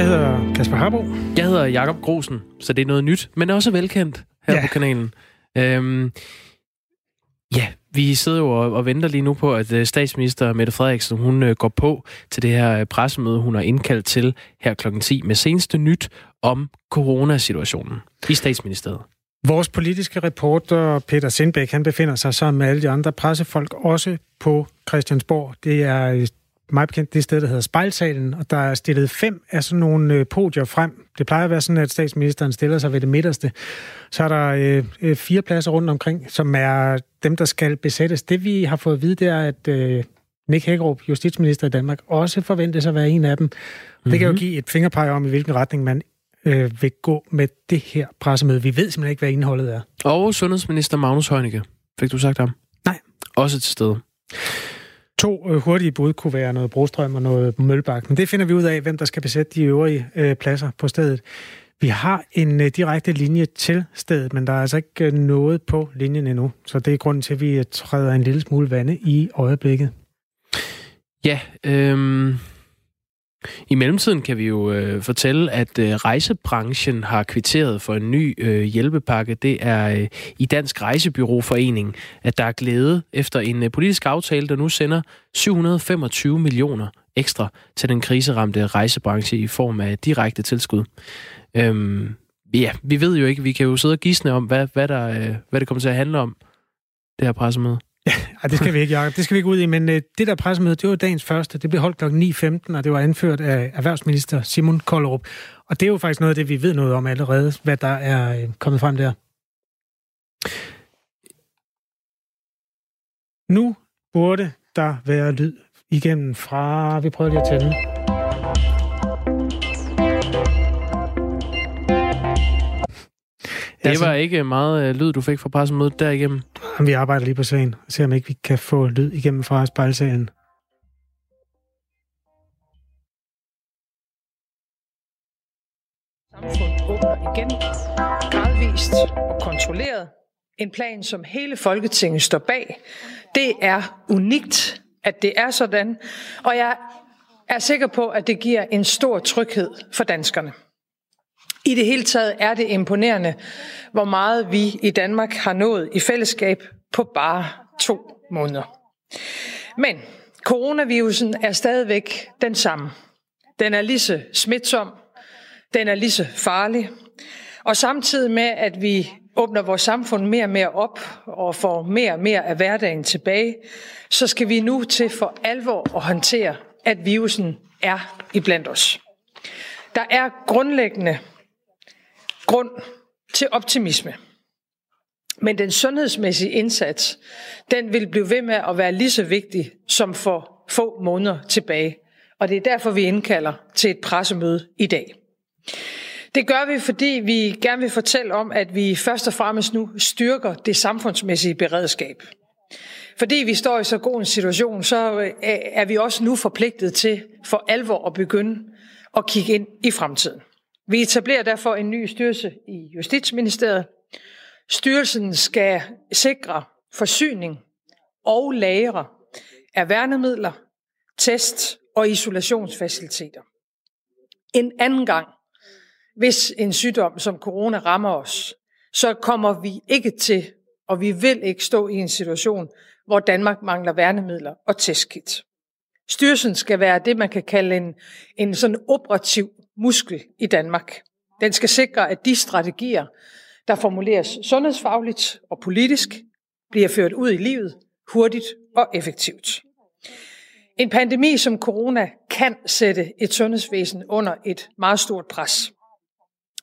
Jeg hedder Kasper Harbo. Jeg hedder Jakob Grosen, så det er noget nyt, men også velkendt her ja. på kanalen. Øhm, ja, vi sidder jo og, og venter lige nu på, at øh, statsminister Mette Frederiksen, hun øh, går på til det her øh, pressemøde, hun har indkaldt til her kl. 10 med seneste nyt om coronasituationen i statsministeriet. Vores politiske reporter Peter Sindbæk, han befinder sig sammen med alle de andre pressefolk også på Christiansborg. Det er meget bekendt det sted, der hedder Spejlsalen, og der er stillet fem af sådan nogle øh, podier frem. Det plejer at være sådan, at statsministeren stiller sig ved det midterste. Så er der øh, øh, fire pladser rundt omkring, som er dem, der skal besættes. Det vi har fået at vide, det er, at øh, Nick Hækkerup, justitsminister i Danmark, også forventes at være en af dem. Mm-hmm. Det kan jo mhm. give et fingerpege om, i hvilken retning man øh, vil gå med det her pressemøde. Vi ved simpelthen ikke, hvad indholdet er. Og sundhedsminister Magnus Heunicke. Fik du sagt ham? Nej. Også til stede. To øh, hurtige bud kunne være noget Brostrøm og noget Mølbak, men det finder vi ud af, hvem der skal besætte de øvrige øh, pladser på stedet. Vi har en øh, direkte linje til stedet, men der er altså ikke øh, noget på linjen endnu, så det er grunden til, at vi øh, træder en lille smule vande i øjeblikket. Ja, øh, i mellemtiden kan vi jo øh, fortælle, at øh, rejsebranchen har kvitteret for en ny øh, hjælpepakke. Det er øh, i Dansk Rejsebyråforening, at der er glæde efter en øh, politisk aftale, der nu sender 725 millioner ekstra til den kriseramte rejsebranche i form af direkte tilskud. Øhm, ja, vi ved jo ikke, vi kan jo sidde og gisne om, hvad, hvad, der, øh, hvad det kommer til at handle om, det her pressemøde. Ja, det skal vi ikke, Jacob. Det skal vi ikke ud i, men øh, det der pressemøde, det var dagens første. Det blev holdt kl. 9.15, og det var anført af erhvervsminister Simon Kollerup. Og det er jo faktisk noget af det, vi ved noget om allerede, hvad der er øh, kommet frem der. Nu burde der være lyd igennem fra... Vi prøver lige at tænde. Det altså, var ikke meget øh, lyd, du fik fra pressemødet derigennem. Vi arbejder lige på sagen og ser, om ikke vi kan få lyd igennem fra spejlsagen. Samfundet åbner igen, gradvist og kontrolleret. En plan, som hele Folketinget står bag. Det er unikt, at det er sådan, og jeg er sikker på, at det giver en stor tryghed for danskerne. I det hele taget er det imponerende, hvor meget vi i Danmark har nået i fællesskab på bare to måneder. Men coronavirusen er stadigvæk den samme. Den er lige så smitsom, den er lige så farlig, og samtidig med, at vi åbner vores samfund mere og mere op og får mere og mere af hverdagen tilbage, så skal vi nu til for alvor at håndtere, at virusen er iblandt os. Der er grundlæggende grund til optimisme. Men den sundhedsmæssige indsats, den vil blive ved med at være lige så vigtig som for få måneder tilbage. Og det er derfor, vi indkalder til et pressemøde i dag. Det gør vi, fordi vi gerne vil fortælle om, at vi først og fremmest nu styrker det samfundsmæssige beredskab. Fordi vi står i så god en situation, så øh, er vi også nu forpligtet til for alvor at begynde at kigge ind i fremtiden. Vi etablerer derfor en ny styrelse i Justitsministeriet. Styrelsen skal sikre forsyning og lagre af værnemidler, test og isolationsfaciliteter. En anden gang, hvis en sygdom som corona rammer os, så kommer vi ikke til, og vi vil ikke stå i en situation, hvor Danmark mangler værnemidler og testkit. Styrelsen skal være det, man kan kalde en, en sådan operativ muskel i Danmark. Den skal sikre, at de strategier, der formuleres sundhedsfagligt og politisk, bliver ført ud i livet hurtigt og effektivt. En pandemi som corona kan sætte et sundhedsvæsen under et meget stort pres.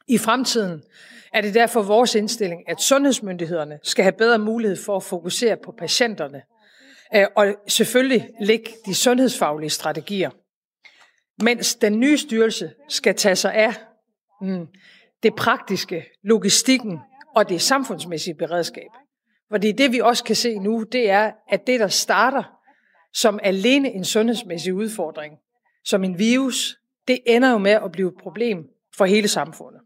I fremtiden er det derfor vores indstilling, at sundhedsmyndighederne skal have bedre mulighed for at fokusere på patienterne øh, og selvfølgelig lægge de sundhedsfaglige strategier mens den nye styrelse skal tage sig af mm, det praktiske, logistikken og det samfundsmæssige beredskab. Fordi det vi også kan se nu, det er, at det der starter som alene en sundhedsmæssig udfordring, som en virus, det ender jo med at blive et problem for hele samfundet.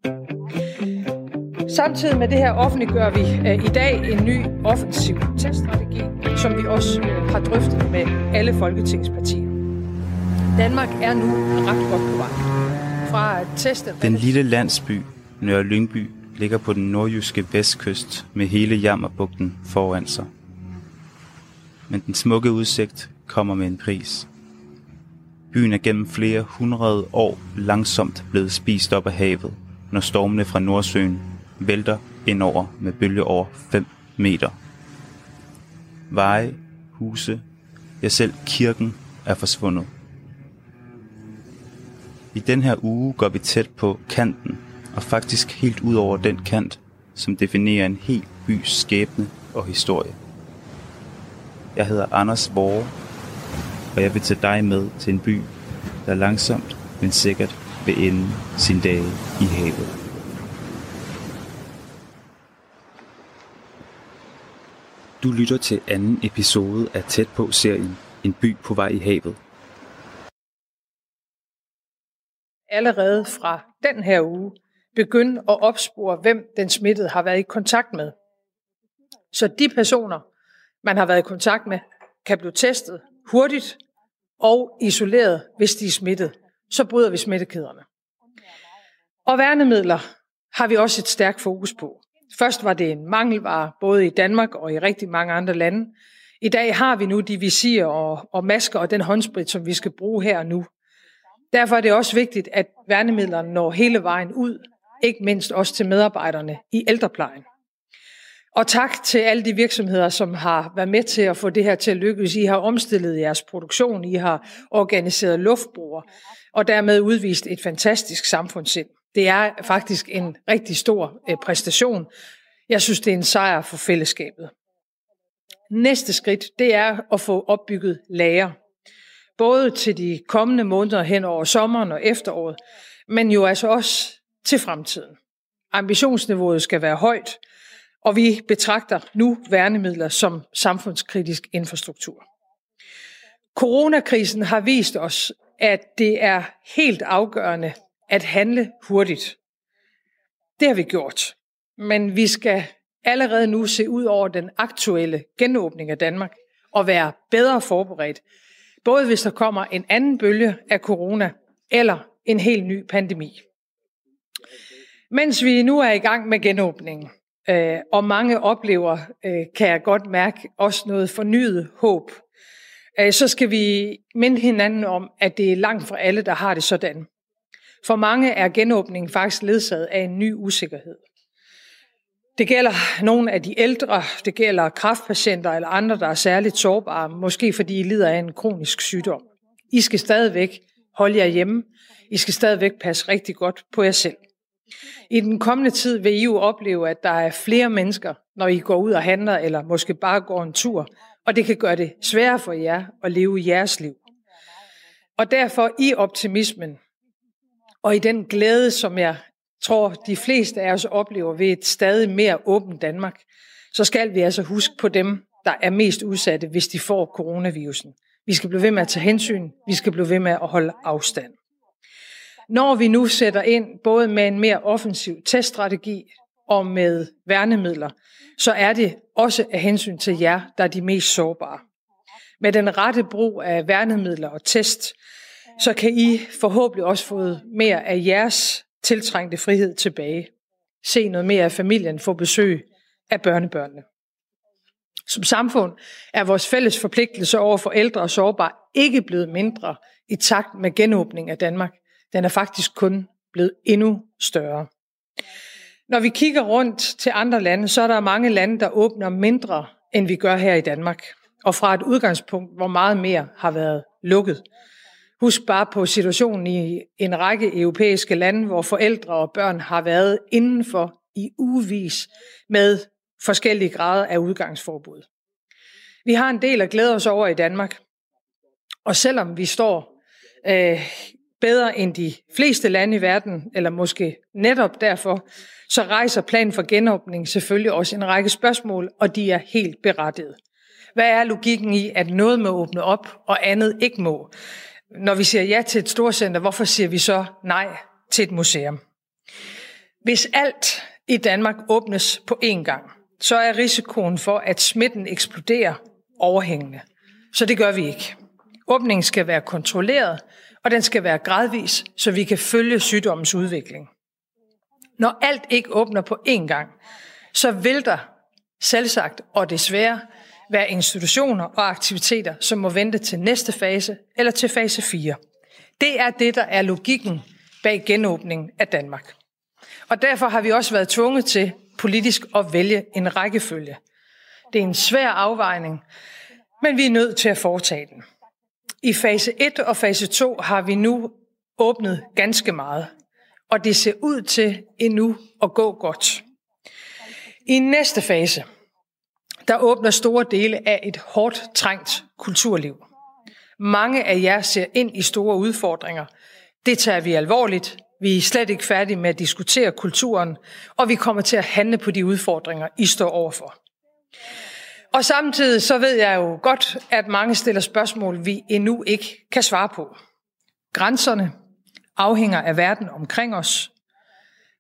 Samtidig med det her offentliggør vi øh, i dag en ny offensiv teststrategi, som vi også øh, har drøftet med alle folketingspartier. Danmark er nu ret godt på vej. fra at teste... Den lille landsby, Nørre Lyngby, ligger på den nordjyske vestkyst med hele Jammerbugten foran sig. Men den smukke udsigt kommer med en pris. Byen er gennem flere hundrede år langsomt blevet spist op af havet, når stormene fra Nordsøen vælter indover med bølge over 5 meter. Veje, huse, ja selv kirken er forsvundet. I den her uge går vi tæt på kanten, og faktisk helt ud over den kant, som definerer en helt bys skæbne og historie. Jeg hedder Anders Vore, og jeg vil tage dig med til en by, der langsomt, men sikkert vil ende sin dage i havet. Du lytter til anden episode af Tæt på serien En by på vej i havet. Allerede fra den her uge begynde at opspore, hvem den smittede har været i kontakt med. Så de personer, man har været i kontakt med, kan blive testet hurtigt og isoleret, hvis de er smittet. Så bryder vi smittekæderne. Og værnemidler har vi også et stærkt fokus på. Først var det en mangelvare, både i Danmark og i rigtig mange andre lande. I dag har vi nu de visirer og, og masker og den håndsprit, som vi skal bruge her og nu. Derfor er det også vigtigt, at værnemidlerne når hele vejen ud, ikke mindst også til medarbejderne i ældreplejen. Og tak til alle de virksomheder, som har været med til at få det her til at lykkes. I har omstillet jeres produktion, I har organiseret luftbroer, og dermed udvist et fantastisk samfundssind. Det er faktisk en rigtig stor øh, præstation. Jeg synes, det er en sejr for fællesskabet. Næste skridt, det er at få opbygget lager. Både til de kommende måneder hen over sommeren og efteråret, men jo altså også til fremtiden. Ambitionsniveauet skal være højt, og vi betragter nu værnemidler som samfundskritisk infrastruktur. Coronakrisen har vist os, at det er helt afgørende at handle hurtigt. Det har vi gjort, men vi skal allerede nu se ud over den aktuelle genåbning af Danmark og være bedre forberedt, både hvis der kommer en anden bølge af corona eller en helt ny pandemi. Mens vi nu er i gang med genåbningen, øh, og mange oplever, øh, kan jeg godt mærke, også noget fornyet håb, øh, så skal vi minde hinanden om, at det er langt fra alle, der har det sådan. For mange er genåbningen faktisk ledsaget af en ny usikkerhed. Det gælder nogle af de ældre, det gælder kraftpatienter eller andre, der er særligt sårbare, måske fordi I lider af en kronisk sygdom. I skal stadigvæk holde jer hjemme. I skal stadigvæk passe rigtig godt på jer selv. I den kommende tid vil I jo opleve, at der er flere mennesker, når I går ud og handler, eller måske bare går en tur, og det kan gøre det sværere for jer at leve jeres liv. Og derfor i optimismen, og i den glæde, som jeg tror, de fleste af os oplever ved et stadig mere åbent Danmark, så skal vi altså huske på dem, der er mest udsatte, hvis de får coronavirusen. Vi skal blive ved med at tage hensyn. Vi skal blive ved med at holde afstand. Når vi nu sætter ind både med en mere offensiv teststrategi og med værnemidler, så er det også af hensyn til jer, der er de mest sårbare. Med den rette brug af værnemidler og test, så kan I forhåbentlig også få mere af jeres tiltrængte frihed tilbage. Se noget mere af familien, få besøg af børnebørnene. Som samfund er vores fælles forpligtelse over for ældre og sårbare ikke blevet mindre i takt med genåbning af Danmark den er faktisk kun blevet endnu større. Når vi kigger rundt til andre lande, så er der mange lande, der åbner mindre, end vi gør her i Danmark. Og fra et udgangspunkt, hvor meget mere har været lukket. Husk bare på situationen i en række europæiske lande, hvor forældre og børn har været indenfor i ugevis med forskellige grader af udgangsforbud. Vi har en del at glæde os over i Danmark. Og selvom vi står øh, bedre end de fleste lande i verden, eller måske netop derfor, så rejser planen for genåbning selvfølgelig også en række spørgsmål, og de er helt berettiget. Hvad er logikken i, at noget må åbne op, og andet ikke må? Når vi siger ja til et storcenter, hvorfor siger vi så nej til et museum? Hvis alt i Danmark åbnes på én gang, så er risikoen for, at smitten eksploderer overhængende. Så det gør vi ikke. Åbningen skal være kontrolleret, og den skal være gradvis, så vi kan følge sygdommens udvikling. Når alt ikke åbner på én gang, så vil der selvsagt og desværre være institutioner og aktiviteter, som må vente til næste fase eller til fase 4. Det er det, der er logikken bag genåbningen af Danmark. Og derfor har vi også været tvunget til politisk at vælge en rækkefølge. Det er en svær afvejning, men vi er nødt til at foretage den. I fase 1 og fase 2 har vi nu åbnet ganske meget, og det ser ud til endnu at gå godt. I næste fase, der åbner store dele af et hårdt trængt kulturliv. Mange af jer ser ind i store udfordringer. Det tager vi alvorligt. Vi er slet ikke færdige med at diskutere kulturen, og vi kommer til at handle på de udfordringer, I står overfor. Og samtidig så ved jeg jo godt, at mange stiller spørgsmål, vi endnu ikke kan svare på. Grænserne afhænger af verden omkring os.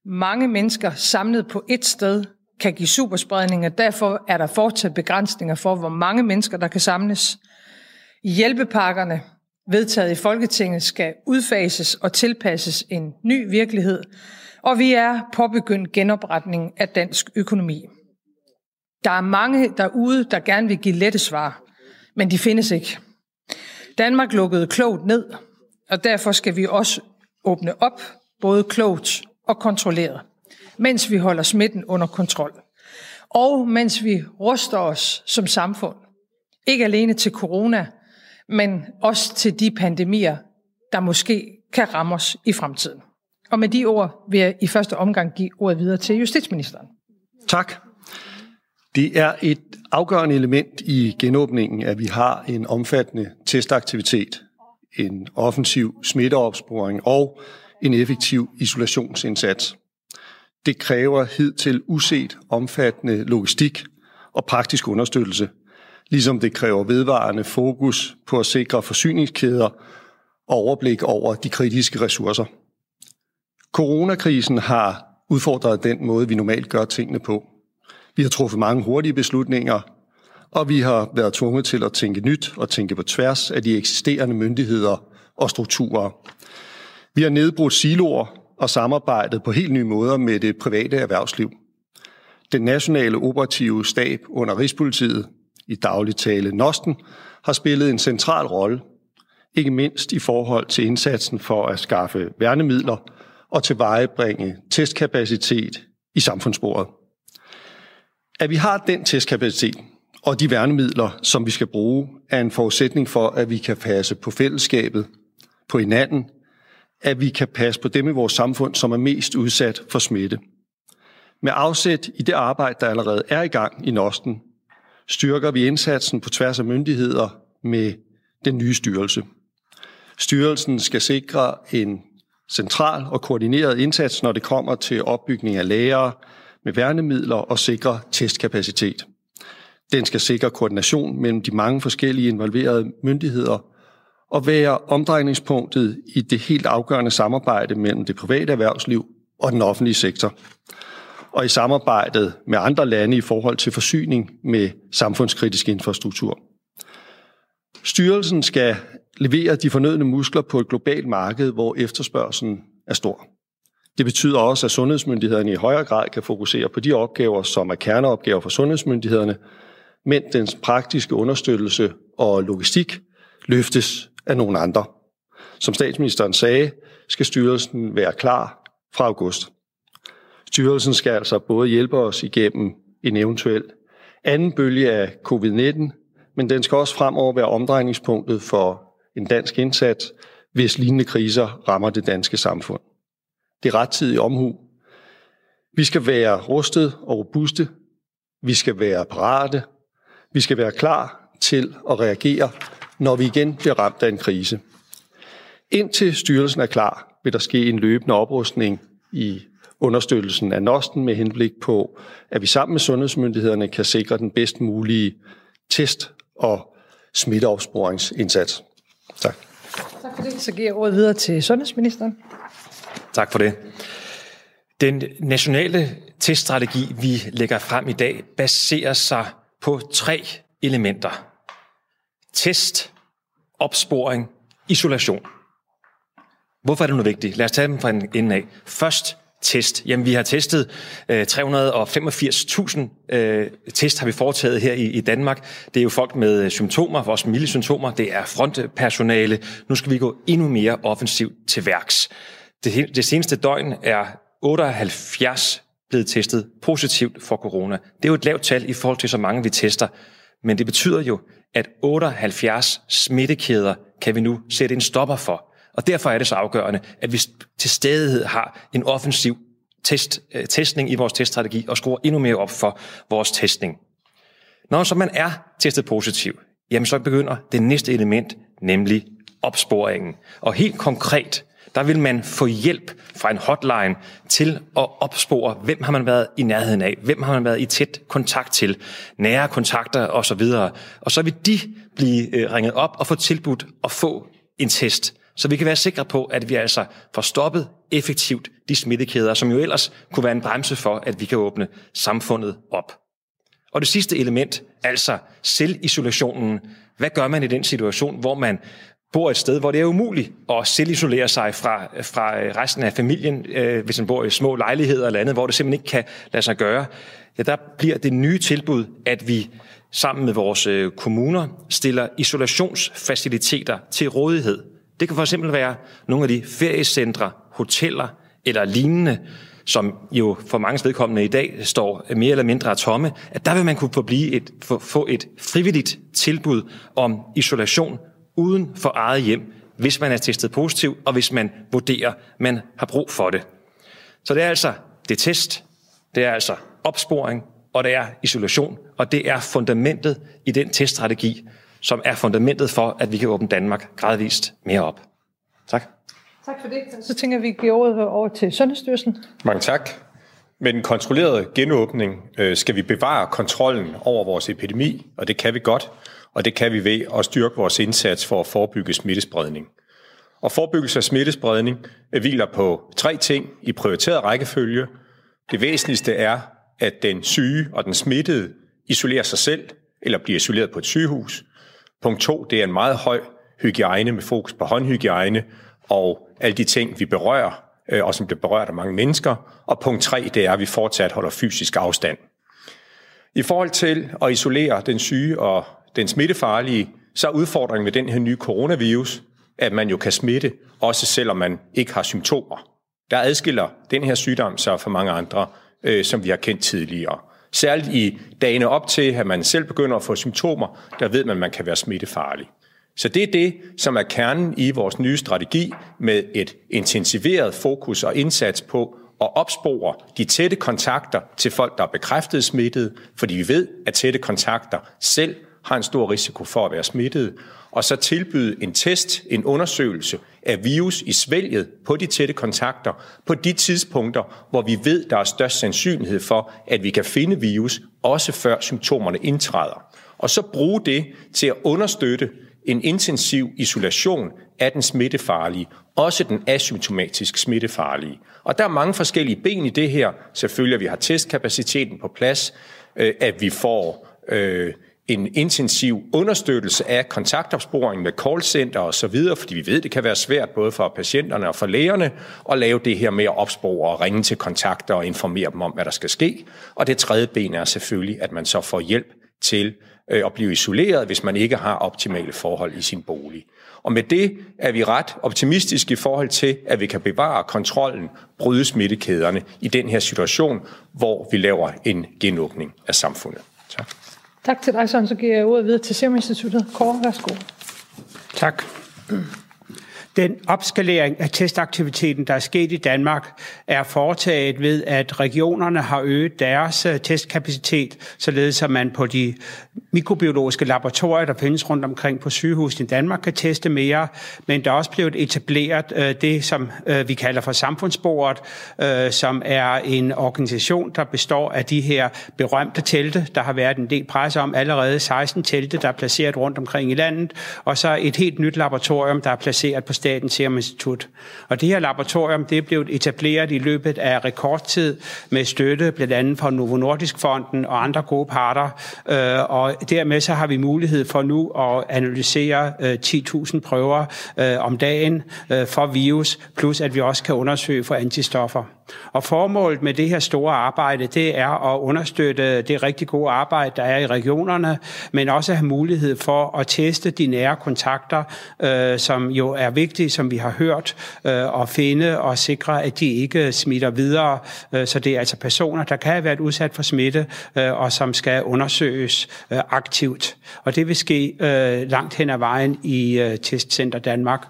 Mange mennesker samlet på et sted kan give superspredning, og derfor er der fortsat begrænsninger for, hvor mange mennesker, der kan samles. Hjælpepakkerne, vedtaget i Folketinget, skal udfases og tilpasses en ny virkelighed, og vi er påbegyndt genopretning af dansk økonomi. Der er mange derude, der gerne vil give lette svar, men de findes ikke. Danmark lukkede klogt ned, og derfor skal vi også åbne op, både klogt og kontrolleret, mens vi holder smitten under kontrol. Og mens vi ruster os som samfund, ikke alene til corona, men også til de pandemier, der måske kan ramme os i fremtiden. Og med de ord vil jeg i første omgang give ordet videre til justitsministeren. Tak. Det er et afgørende element i genåbningen, at vi har en omfattende testaktivitet, en offensiv smitteopsporing og en effektiv isolationsindsats. Det kræver hidtil uset omfattende logistik og praktisk understøttelse, ligesom det kræver vedvarende fokus på at sikre forsyningskæder og overblik over de kritiske ressourcer. Coronakrisen har udfordret den måde, vi normalt gør tingene på. Vi har truffet mange hurtige beslutninger, og vi har været tvunget til at tænke nyt og tænke på tværs af de eksisterende myndigheder og strukturer. Vi har nedbrudt siloer og samarbejdet på helt nye måder med det private erhvervsliv. Den nationale operative stab under Rigspolitiet, i daglig tale Nosten, har spillet en central rolle, ikke mindst i forhold til indsatsen for at skaffe værnemidler og tilvejebringe testkapacitet i samfundsbordet. At vi har den testkapacitet og de værnemidler, som vi skal bruge, er en forudsætning for, at vi kan passe på fællesskabet, på hinanden, at vi kan passe på dem i vores samfund, som er mest udsat for smitte. Med afsæt i det arbejde, der allerede er i gang i Nosten, styrker vi indsatsen på tværs af myndigheder med den nye styrelse. Styrelsen skal sikre en central og koordineret indsats, når det kommer til opbygning af lærere med værnemidler og sikre testkapacitet. Den skal sikre koordination mellem de mange forskellige involverede myndigheder og være omdrejningspunktet i det helt afgørende samarbejde mellem det private erhvervsliv og den offentlige sektor. Og i samarbejdet med andre lande i forhold til forsyning med samfundskritisk infrastruktur. Styrelsen skal levere de fornødne muskler på et globalt marked, hvor efterspørgselen er stor. Det betyder også, at sundhedsmyndighederne i højere grad kan fokusere på de opgaver, som er kerneopgaver for sundhedsmyndighederne, mens dens praktiske understøttelse og logistik løftes af nogle andre. Som statsministeren sagde, skal styrelsen være klar fra august. Styrelsen skal altså både hjælpe os igennem en eventuel anden bølge af covid-19, men den skal også fremover være omdrejningspunktet for en dansk indsats, hvis lignende kriser rammer det danske samfund. Det er rettidig omhu. Vi skal være rustet og robuste. Vi skal være parate. Vi skal være klar til at reagere, når vi igen bliver ramt af en krise. Indtil styrelsen er klar, vil der ske en løbende oprustning i understøttelsen af Nosten med henblik på, at vi sammen med sundhedsmyndighederne kan sikre den bedst mulige test- og smitteopsporingsindsats. Tak. Tak for det. Så giver jeg ordet videre til sundhedsministeren. Tak for det. Den nationale teststrategi, vi lægger frem i dag, baserer sig på tre elementer. Test, opsporing, isolation. Hvorfor er det nu vigtigt? Lad os tage dem fra en ende af. Først test. Jamen, vi har testet øh, 385.000 øh, test har vi foretaget her i, i Danmark. Det er jo folk med symptomer, også milde symptomer. Det er frontpersonale. Nu skal vi gå endnu mere offensivt til værks. Det, det seneste døgn er 78 blevet testet positivt for corona. Det er jo et lavt tal i forhold til så mange, vi tester. Men det betyder jo, at 78 smittekæder kan vi nu sætte en stopper for. Og derfor er det så afgørende, at vi til stadighed har en offensiv test, øh, testning i vores teststrategi og skruer endnu mere op for vores testning. Når så man er testet positiv, jamen så begynder det næste element, nemlig opsporingen. Og helt konkret, der vil man få hjælp fra en hotline til at opspore, hvem har man været i nærheden af, hvem har man været i tæt kontakt til, nære kontakter osv. Og så vil de blive øh, ringet op og få tilbudt at få en test. Så vi kan være sikre på, at vi altså får stoppet effektivt de smittekæder, som jo ellers kunne være en bremse for, at vi kan åbne samfundet op. Og det sidste element, altså selvisolationen. Hvad gør man i den situation, hvor man bor et sted, hvor det er umuligt at selvisolere sig fra, fra øh, resten af familien, øh, hvis man bor i små lejligheder eller andet, hvor det simpelthen ikke kan lade sig gøre, ja, der bliver det nye tilbud, at vi sammen med vores øh, kommuner stiller isolationsfaciliteter til rådighed. Det kan for eksempel være nogle af de feriecentre, hoteller eller lignende, som jo for mange vedkommende i dag står mere eller mindre tomme, at der vil man kunne få, blive et, få, få et frivilligt tilbud om isolation uden for eget hjem, hvis man er testet positiv, og hvis man vurderer, man har brug for det. Så det er altså det test, det er altså opsporing, og det er isolation, og det er fundamentet i den teststrategi, som er fundamentet for, at vi kan åbne Danmark gradvist mere op. Tak. Tak for det. Så tænker vi, at vi giver ordet over til Sundhedsstyrelsen. Mange tak. Med den kontrollerede genåbning øh, skal vi bevare kontrollen over vores epidemi, og det kan vi godt, og det kan vi ved at styrke vores indsats for at forebygge smittespredning. Og forebyggelse af smittespredning hviler på tre ting i prioriteret rækkefølge. Det væsentligste er, at den syge og den smittede isolerer sig selv eller bliver isoleret på et sygehus. Punkt to, det er en meget høj hygiejne med fokus på håndhygiejne og alle de ting, vi berører, øh, og som bliver berørt af mange mennesker. Og punkt tre, det er, at vi fortsat holder fysisk afstand. I forhold til at isolere den syge og den smittefarlige, så er udfordringen med den her nye coronavirus, at man jo kan smitte, også selvom man ikke har symptomer. Der adskiller den her sygdom sig fra mange andre, øh, som vi har kendt tidligere. Særligt i dagene op til, at man selv begynder at få symptomer, der ved man, at man kan være smittefarlig. Så det er det, som er kernen i vores nye strategi med et intensiveret fokus og indsats på at opspore de tætte kontakter til folk, der er bekræftet smittet, fordi vi ved, at tætte kontakter selv har en stor risiko for at være smittet, og så tilbyde en test, en undersøgelse af virus i svælget på de tætte kontakter på de tidspunkter, hvor vi ved, der er størst sandsynlighed for, at vi kan finde virus, også før symptomerne indtræder. Og så bruge det til at understøtte en intensiv isolation af den smittefarlige, også den asymptomatisk smittefarlige. Og der er mange forskellige ben i det her. Selvfølgelig, at vi har testkapaciteten på plads, øh, at vi får øh, en intensiv understøttelse af kontaktopsporing med callcenter og så videre, fordi vi ved, det kan være svært både for patienterne og for lægerne at lave det her med at opspore og ringe til kontakter og informere dem om, hvad der skal ske. Og det tredje ben er selvfølgelig, at man så får hjælp til øh, at blive isoleret, hvis man ikke har optimale forhold i sin bolig. Og med det er vi ret optimistiske i forhold til, at vi kan bevare kontrollen, bryde smittekæderne i den her situation, hvor vi laver en genåbning af samfundet. Tak. Tak til dig, Søren. Så giver jeg ordet videre til Serum Instituttet. Kåre, værsgo. Tak. Den opskalering af testaktiviteten, der er sket i Danmark, er foretaget ved, at regionerne har øget deres øh, testkapacitet, således at man på de mikrobiologiske laboratorier, der findes rundt omkring på sygehusene i Danmark, kan teste mere. Men der er også blevet etableret øh, det, som øh, vi kalder for samfundsbordet, som er en organisation, der består af de her berømte telte. Der har været en del presse om allerede 16 telte, der er placeret rundt omkring i landet, og så et helt nyt laboratorium, der er placeret på Statens Serum Institut. Og det her laboratorium det er blevet etableret i løbet af rekordtid med støtte blandt andet fra Novo Nordisk Fonden og andre gode parter. Øh, og dermed så har vi mulighed for nu at analysere øh, 10.000 prøver øh, om dagen for virus, plus at vi også kan undersøge for antistoffer. Og formålet med det her store arbejde, det er at understøtte det rigtig gode arbejde, der er i regionerne, men også have mulighed for at teste de nære kontakter, øh, som jo er vigtige, som vi har hørt, øh, og finde og sikre, at de ikke smitter videre. Øh, så det er altså personer, der kan have været udsat for smitte, øh, og som skal undersøges øh, aktivt. Og det vil ske øh, langt hen ad vejen i øh, Testcenter Danmark.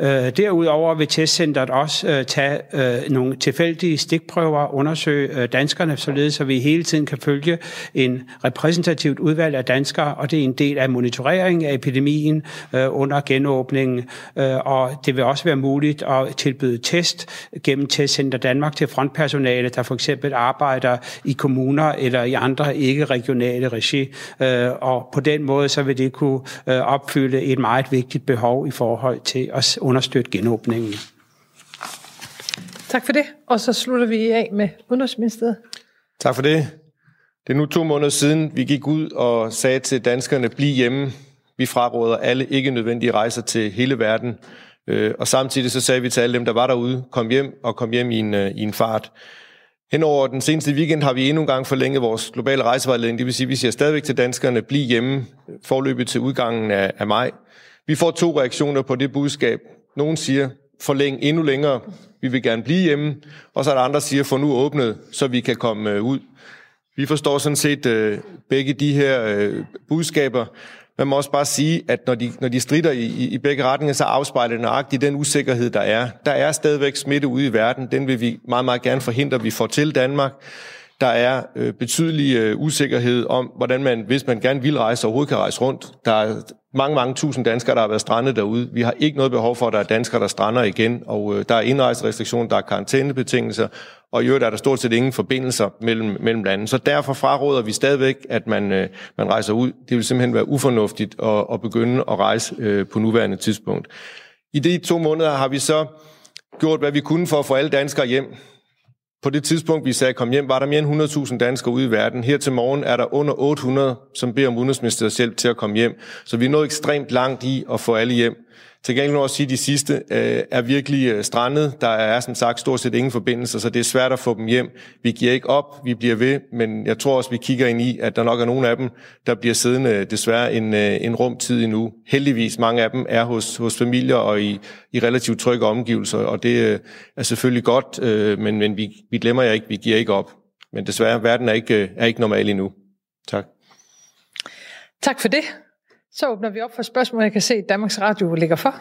Øh, derudover vil testcentret også øh, tage øh, nogle tilfældige stikprøver og undersøge danskerne, således så vi hele tiden kan følge en repræsentativt udvalg af danskere, og det er en del af monitorering af epidemien under genåbningen. Og det vil også være muligt at tilbyde test gennem Testcenter Danmark til frontpersonale, der for eksempel arbejder i kommuner eller i andre ikke-regionale regi. Og på den måde så vil det kunne opfylde et meget vigtigt behov i forhold til at understøtte genåbningen. Tak for det. Og så slutter vi af med Udenrigsministeriet. Tak for det. Det er nu to måneder siden, vi gik ud og sagde til danskerne, bliv hjemme. Vi fraråder alle ikke nødvendige rejser til hele verden. Øh, og samtidig så sagde vi til alle dem, der var derude, kom hjem og kom hjem i en, øh, i en fart. Henover den seneste weekend har vi endnu en gang forlænget vores globale rejsevejledning. Det vil sige, at vi siger stadigvæk til danskerne, bliv hjemme forløbet til udgangen af, af maj. Vi får to reaktioner på det budskab. Nogen siger, forlæng endnu længere, vi vil gerne blive hjemme, og så er der andre, der siger, få nu åbnet, så vi kan komme øh, ud. Vi forstår sådan set øh, begge de her øh, budskaber. Man må også bare sige, at når de, når de strider i, i begge retninger, så afspejler det nøjagtigt den usikkerhed, der er. Der er stadigvæk smitte ude i verden. Den vil vi meget, meget gerne forhindre, at vi får til Danmark. Der er øh, betydelig øh, usikkerhed om, hvordan man, hvis man gerne vil rejse, overhovedet kan rejse rundt. Der er mange, mange tusind danskere, der har været strandet derude. Vi har ikke noget behov for, at der er danskere, der strander igen, og øh, der er indrejserestriktioner, der er karantænebetingelser, og i øvrigt er der stort set ingen forbindelser mellem, mellem lande. Så derfor fraråder vi stadigvæk, at man, øh, man rejser ud. Det vil simpelthen være ufornuftigt at, at begynde at rejse øh, på nuværende tidspunkt. I de to måneder har vi så gjort, hvad vi kunne for at få alle danskere hjem. På det tidspunkt, vi sagde kom hjem, var der mere end 100.000 danskere ude i verden. Her til morgen er der under 800, som beder om udenrigsministeriets hjælp til at komme hjem. Så vi er nået ekstremt langt i at få alle hjem. Til gengæld også sige, at de sidste øh, er virkelig øh, strandet. Der er som sagt stort set ingen forbindelser, så det er svært at få dem hjem. Vi giver ikke op, vi bliver ved, men jeg tror også, vi kigger ind i, at der nok er nogle af dem, der bliver siddende desværre en, øh, en rumtid endnu. Heldigvis mange af dem er hos, hos familier og i, i relativt trygge omgivelser, og det øh, er selvfølgelig godt, øh, men, men vi, vi glemmer jer ikke, vi giver ikke op. Men desværre, verden er ikke, øh, er ikke normal endnu. Tak. Tak for det. Så åbner vi op for spørgsmål. Jeg kan se, at Danmarks Radio ligger for.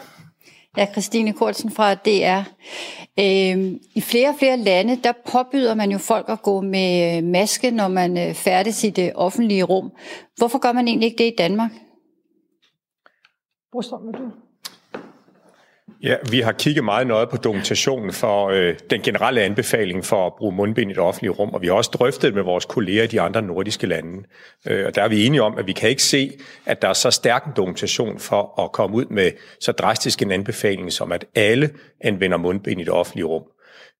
Ja, Christine Kortsen fra DR. Øhm, I flere og flere lande, der påbyder man jo folk at gå med maske, når man øh, færdes i det offentlige rum. Hvorfor gør man egentlig ikke det i Danmark? Brostrøm, du? Ja, vi har kigget meget nøje på dokumentationen for øh, den generelle anbefaling for at bruge mundbind i det offentlige rum, og vi har også drøftet med vores kolleger i de andre nordiske lande. Øh, og der er vi enige om, at vi kan ikke se, at der er så stærk en dokumentation for at komme ud med så drastisk en anbefaling, som at alle anvender mundbind i det offentlige rum.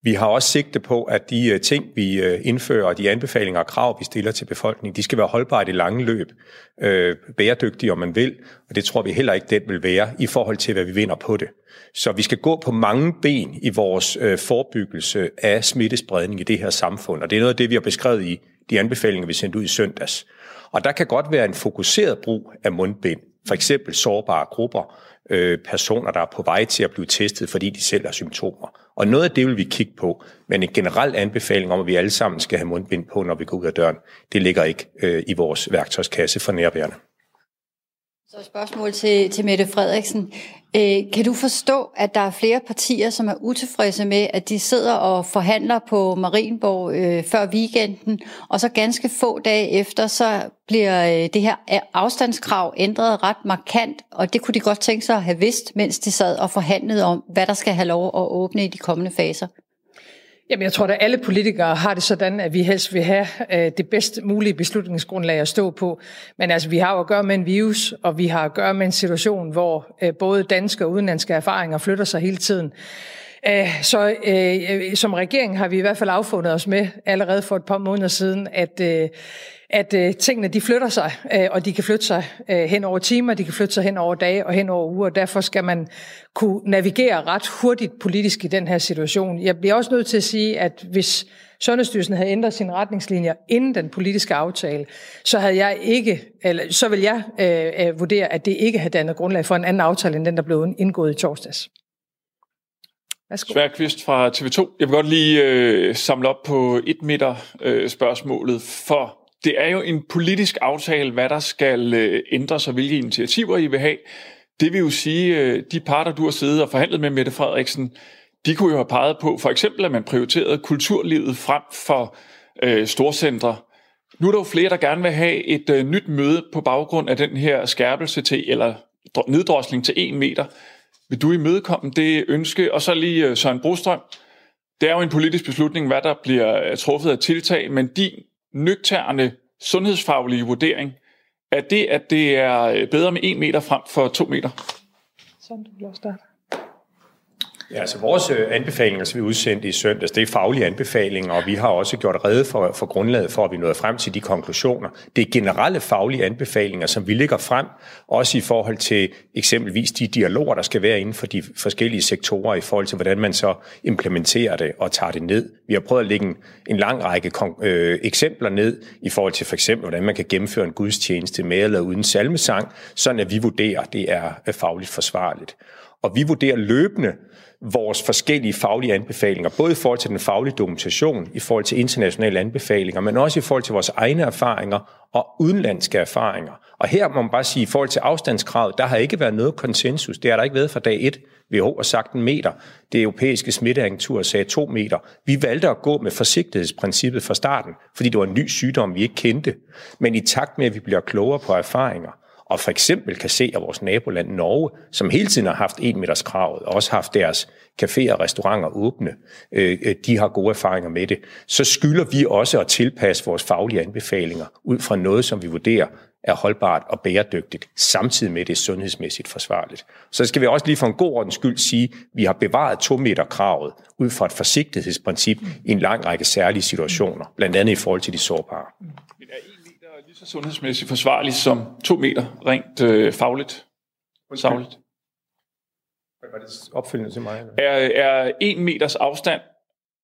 Vi har også sigte på, at de øh, ting, vi øh, indfører, og de anbefalinger og krav, vi stiller til befolkningen, de skal være holdbare i det lange løb, øh, bæredygtige, om man vil, og det tror vi heller ikke, den vil være i forhold til, hvad vi vinder på det. Så vi skal gå på mange ben i vores øh, forebyggelse af smittespredning i det her samfund, og det er noget af det, vi har beskrevet i de anbefalinger, vi sendte ud i søndags. Og der kan godt være en fokuseret brug af mundbind, for eksempel sårbare grupper, øh, personer, der er på vej til at blive testet, fordi de selv har symptomer. Og noget af det vil vi kigge på, men en generel anbefaling om, at vi alle sammen skal have mundbind på, når vi går ud af døren, det ligger ikke øh, i vores værktøjskasse for nærværende. Så et spørgsmål til, til Mette Frederiksen. Øh, kan du forstå, at der er flere partier, som er utilfredse med, at de sidder og forhandler på Marienborg øh, før weekenden, og så ganske få dage efter, så bliver øh, det her afstandskrav ændret ret markant, og det kunne de godt tænke sig at have vidst, mens de sad og forhandlede om, hvad der skal have lov at åbne i de kommende faser? Jamen, jeg tror, at alle politikere har det sådan, at vi helst vil have øh, det bedst mulige beslutningsgrundlag at stå på. Men altså, vi har jo at gøre med en virus, og vi har at gøre med en situation, hvor øh, både danske og udenlandske erfaringer flytter sig hele tiden. Øh, så øh, øh som regering har vi i hvert fald affundet os med allerede for et par måneder siden, at, øh, at øh, tingene de flytter sig, øh, og de kan flytte sig øh, hen over timer, de kan flytte sig hen over dage og hen over uger. Derfor skal man kunne navigere ret hurtigt politisk i den her situation. Jeg bliver også nødt til at sige, at hvis Sundhedsstyrelsen havde ændret sine retningslinjer inden den politiske aftale, så havde jeg ikke, eller så vil jeg øh, øh, vurdere, at det ikke havde dannet grundlag for en anden aftale end den, der blev indgået i torsdags. Værsgo. Sværkvist fra TV2. Jeg vil godt lige øh, samle op på et meter øh, spørgsmålet, for det er jo en politisk aftale, hvad der skal øh, ændres og hvilke initiativer I vil have. Det vil jo sige, øh, de parter, du har siddet og forhandlet med Mette Frederiksen, de kunne jo have peget på for eksempel, at man prioriterede kulturlivet frem for øh, storcentre. Nu er der jo flere, der gerne vil have et øh, nyt møde på baggrund af den her skærpelse til, eller neddrosling til 1 meter. Vil du imødekomme det ønske? Og så lige øh, Søren Brostrøm. Det er jo en politisk beslutning, hvad der bliver øh, truffet af tiltag, men din nøgterne sundhedsfaglige vurdering, er det, at det er øh, bedre med 1 meter frem for 2 meter? Sådan, du vil starte. Ja, altså vores øh, anbefalinger, som vi udsendte i søndags, det er faglige anbefalinger, og vi har også gjort rede for, for grundlaget for, at vi nåede frem til de konklusioner. Det er generelle faglige anbefalinger, som vi lægger frem, også i forhold til eksempelvis de dialoger, der skal være inden for de forskellige sektorer, i forhold til, hvordan man så implementerer det og tager det ned. Vi har prøvet at lægge en, en lang række øh, eksempler ned, i forhold til for eksempel, hvordan man kan gennemføre en gudstjeneste med eller uden salmesang, sådan at vi vurderer, at det er fagligt forsvarligt. Og vi vurderer løbende, vores forskellige faglige anbefalinger, både i forhold til den faglige dokumentation, i forhold til internationale anbefalinger, men også i forhold til vores egne erfaringer og udenlandske erfaringer. Og her må man bare sige, i forhold til afstandskravet, der har ikke været noget konsensus. Det har der ikke været fra dag 1. WHO har sagt en meter. Det europæiske smitteagentur sagde to meter. Vi valgte at gå med forsigtighedsprincippet fra starten, fordi det var en ny sygdom, vi ikke kendte. Men i takt med, at vi bliver klogere på erfaringer, og for eksempel kan se, at vores naboland Norge, som hele tiden har haft 1 meters kravet, og også haft deres caféer og restauranter åbne, øh, øh, de har gode erfaringer med det, så skylder vi også at tilpasse vores faglige anbefalinger ud fra noget, som vi vurderer er holdbart og bæredygtigt, samtidig med det er sundhedsmæssigt forsvarligt. Så skal vi også lige for en god ordens skyld sige, at vi har bevaret 2 meter kravet ud fra et forsigtighedsprincip i en lang række særlige situationer, blandt andet i forhold til de sårbare så sundhedsmæssigt forsvarligt som to meter rent øh, fagligt? Savligt. Hvad var det opfølgende til mig? Er, er en meters afstand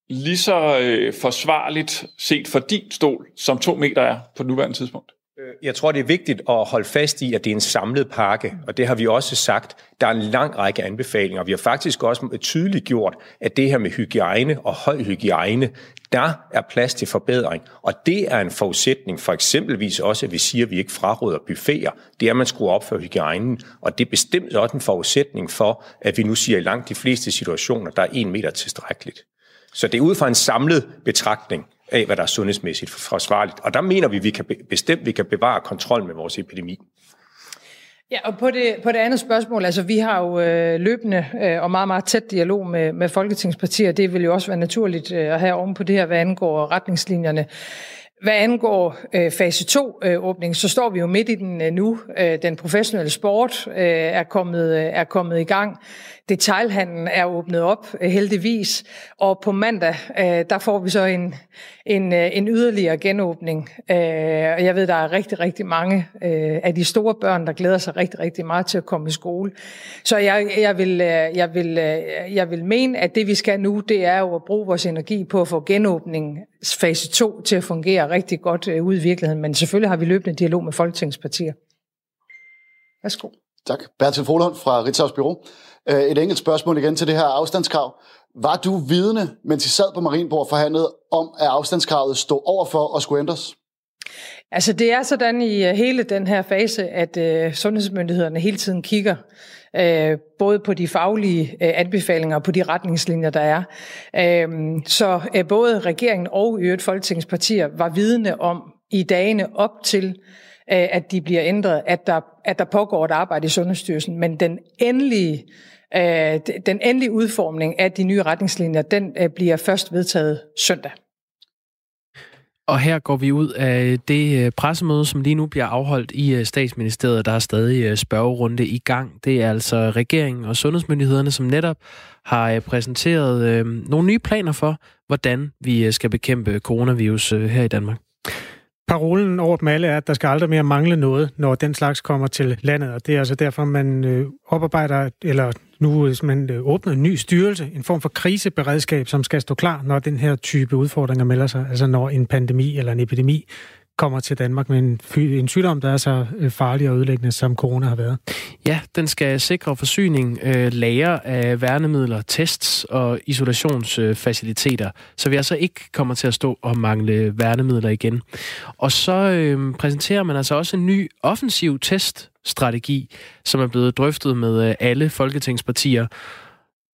lige så øh, forsvarligt set for din stol, som to meter er på nuværende tidspunkt? Øh, jeg tror, det er vigtigt at holde fast i, at det er en samlet pakke, og det har vi også sagt. Der er en lang række anbefalinger. Vi har faktisk også tydeligt gjort, at det her med hygiejne og høj hygiejne, der er plads til forbedring. Og det er en forudsætning for eksempelvis også, at vi siger, at vi ikke fraråder buffeter. Det er, at man skruer op for hygiejnen. Og det er bestemt også en forudsætning for, at vi nu siger, at i langt de fleste situationer, der er en meter tilstrækkeligt. Så det er ud fra en samlet betragtning af, hvad der er sundhedsmæssigt forsvarligt. Og der mener vi, at vi kan bestemt vi kan bevare kontrol med vores epidemi. Ja, og på det, på det andet spørgsmål, altså vi har jo øh, løbende øh, og meget, meget tæt dialog med, med folketingspartier. Det vil jo også være naturligt øh, at have oven på det her, hvad angår retningslinjerne. Hvad angår øh, fase 2-åbning, øh, så står vi jo midt i den øh, nu. Øh, den professionelle sport øh, er, kommet, øh, er kommet i gang. Detailhandlen er åbnet op, øh, heldigvis. Og på mandag, øh, der får vi så en, en, øh, en yderligere genåbning. Øh, og jeg ved, der er rigtig, rigtig mange øh, af de store børn, der glæder sig rigtig, rigtig meget til at komme i skole. Så jeg, jeg, vil, øh, jeg, vil, jeg vil mene, at det vi skal nu, det er jo at bruge vores energi på at få genåbningsfase 2 til at fungere rigtig godt øh, ud i virkeligheden. Men selvfølgelig har vi løbende dialog med Folketingspartier. Værsgo. Tak. Bertil Folund fra Ritzau's Bureau. Øh, et enkelt spørgsmål igen til det her afstandskrav. Var du vidne, mens I sad på Marienborg forhandlede om, at afstandskravet stod overfor og at skulle ændres? Altså det er sådan i øh, hele den her fase, at øh, sundhedsmyndighederne hele tiden kigger øh, både på de faglige øh, anbefalinger og på de retningslinjer, der er. Øh, så øh, både regeringen og i øvrigt folketingspartier var vidne om i dagene op til at de bliver ændret, at der, at der pågår et arbejde i Sundhedsstyrelsen. Men den endelige, øh, den endelige udformning af de nye retningslinjer, den øh, bliver først vedtaget søndag. Og her går vi ud af det øh, pressemøde, som lige nu bliver afholdt i øh, statsministeriet. Der er stadig øh, spørgerunde i gang. Det er altså regeringen og sundhedsmyndighederne, som netop har præsenteret nogle nye planer for, hvordan vi skal bekæmpe coronavirus her i Danmark. Parolen over dem alle er, at der skal aldrig mere mangle noget, når den slags kommer til landet, og det er altså derfor, man øh, oparbejder, eller nu man øh, åbner en ny styrelse, en form for kriseberedskab, som skal stå klar, når den her type udfordringer melder sig, altså når en pandemi eller en epidemi kommer til Danmark med en, en sygdom, der er så øh, farlig og ødelæggende, som corona har været. Ja, den skal sikre forsyning, øh, lager af værnemidler, tests og isolationsfaciliteter, øh, så vi altså ikke kommer til at stå og mangle værnemidler igen. Og så øh, præsenterer man altså også en ny offensiv teststrategi, som er blevet drøftet med øh, alle folketingspartier.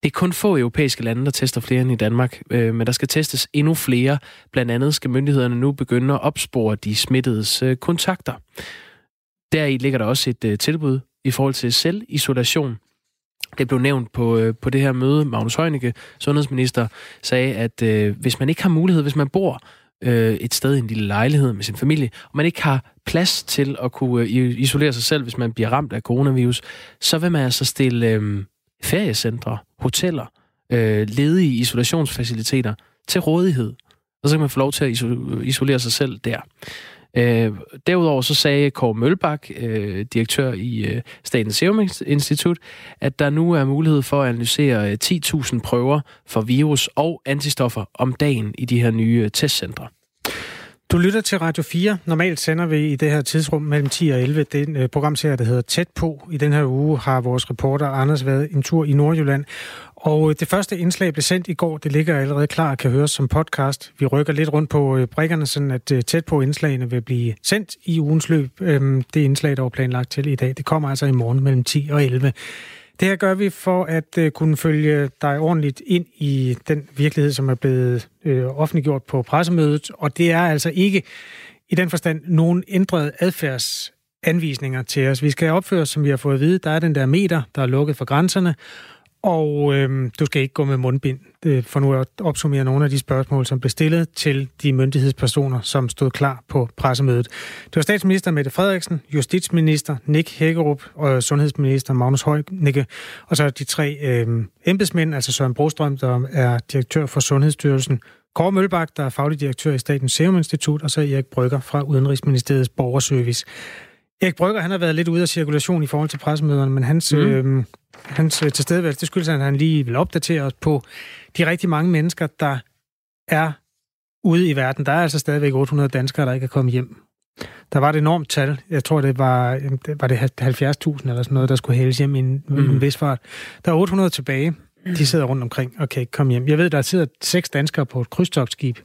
Det er kun få europæiske lande, der tester flere end i Danmark, øh, men der skal testes endnu flere. Blandt andet skal myndighederne nu begynde at opspore de smittedes øh, kontakter. Deri ligger der også et øh, tilbud i forhold til selvisolation. Det blev nævnt på, øh, på det her møde. Magnus Heunicke, sundhedsminister, sagde, at øh, hvis man ikke har mulighed, hvis man bor øh, et sted i en lille lejlighed med sin familie, og man ikke har plads til at kunne øh, isolere sig selv, hvis man bliver ramt af coronavirus, så vil man altså stille øh, feriecentre, hoteller, øh, ledige isolationsfaciliteter til rådighed. Og så kan man få lov til at isolere sig selv der. Øh, derudover så sagde Kåre Mølbak, øh, direktør i øh, Statens Serum Institut, at der nu er mulighed for at analysere øh, 10.000 prøver for virus og antistoffer om dagen i de her nye øh, testcentre. Du lytter til Radio 4. Normalt sender vi i det her tidsrum mellem 10 og 11 den øh, programserie, der hedder Tæt på. I den her uge har vores reporter Anders været en tur i Nordjylland. Og øh, det første indslag blev sendt i går. Det ligger allerede klar og kan høres som podcast. Vi rykker lidt rundt på øh, brikkerne, sådan at Tæt på indslagene vil blive sendt i ugens løb. Øhm, det indslag, der var planlagt til i dag, det kommer altså i morgen mellem 10 og 11. Det her gør vi for at øh, kunne følge dig ordentligt ind i den virkelighed, som er blevet øh, offentliggjort på pressemødet. Og det er altså ikke i den forstand nogen ændrede adfærdsanvisninger til os. Vi skal opføre os, som vi har fået at vide. Der er den der meter, der er lukket for grænserne, og øhm, du skal ikke gå med mundbind, Øh, for nu at opsummere nogle af de spørgsmål, som blev stillet til de myndighedspersoner, som stod klar på pressemødet. Det var statsminister Mette Frederiksen, justitsminister Nick Hækkerup og sundhedsminister Magnus Heunicke, og så de tre øh, embedsmænd, altså Søren Brostrøm, der er direktør for Sundhedsstyrelsen, Kåre Mølbak, der er faglig direktør i Statens Serum Institut, og så Erik Brygger fra Udenrigsministeriets Borgerservice. Erik Brygger, han har været lidt ude af cirkulation i forhold til pressemøderne, men hans, mm. øh, hans tilstedeværelse, det skyldes, at han lige vil opdatere os på de rigtig mange mennesker, der er ude i verden. Der er altså stadigvæk 800 danskere, der ikke er kommet hjem. Der var et enormt tal. Jeg tror, det var, var det 70.000 eller sådan noget, der skulle hældes hjem i en, mm. en vis fart. Der er 800 tilbage. De sidder rundt omkring og kan ikke komme hjem. Jeg ved, der sidder seks danskere på et krydstogsskib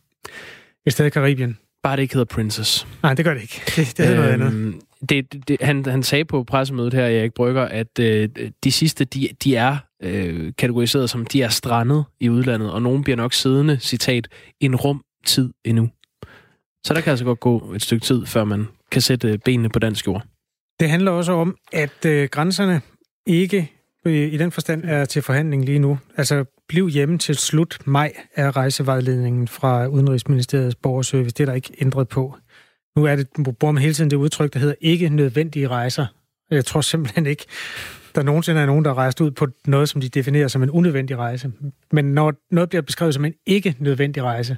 et sted i Karibien. Bare det ikke hedder Princess. Nej, det gør det ikke. Det, det hedder øhm, noget andet det, det, han, han sagde på pressemødet her, Erik Brygger, at øh, de sidste, de, de er øh, kategoriseret som, de er strandet i udlandet, og nogen bliver nok siddende, citat, en rum tid endnu. Så der kan altså godt gå et stykke tid, før man kan sætte benene på dansk jord. Det handler også om, at øh, grænserne ikke øh, i den forstand er til forhandling lige nu. Altså, bliv hjemme til slut maj er rejsevejledningen fra Udenrigsministeriets borgerservice. Det er der ikke ændret på. Nu er det, bruger man hele tiden det udtryk, der hedder ikke nødvendige rejser. Jeg tror simpelthen ikke, der nogensinde er nogen, der er rejst ud på noget, som de definerer som en unødvendig rejse. Men når noget bliver beskrevet som en ikke nødvendig rejse,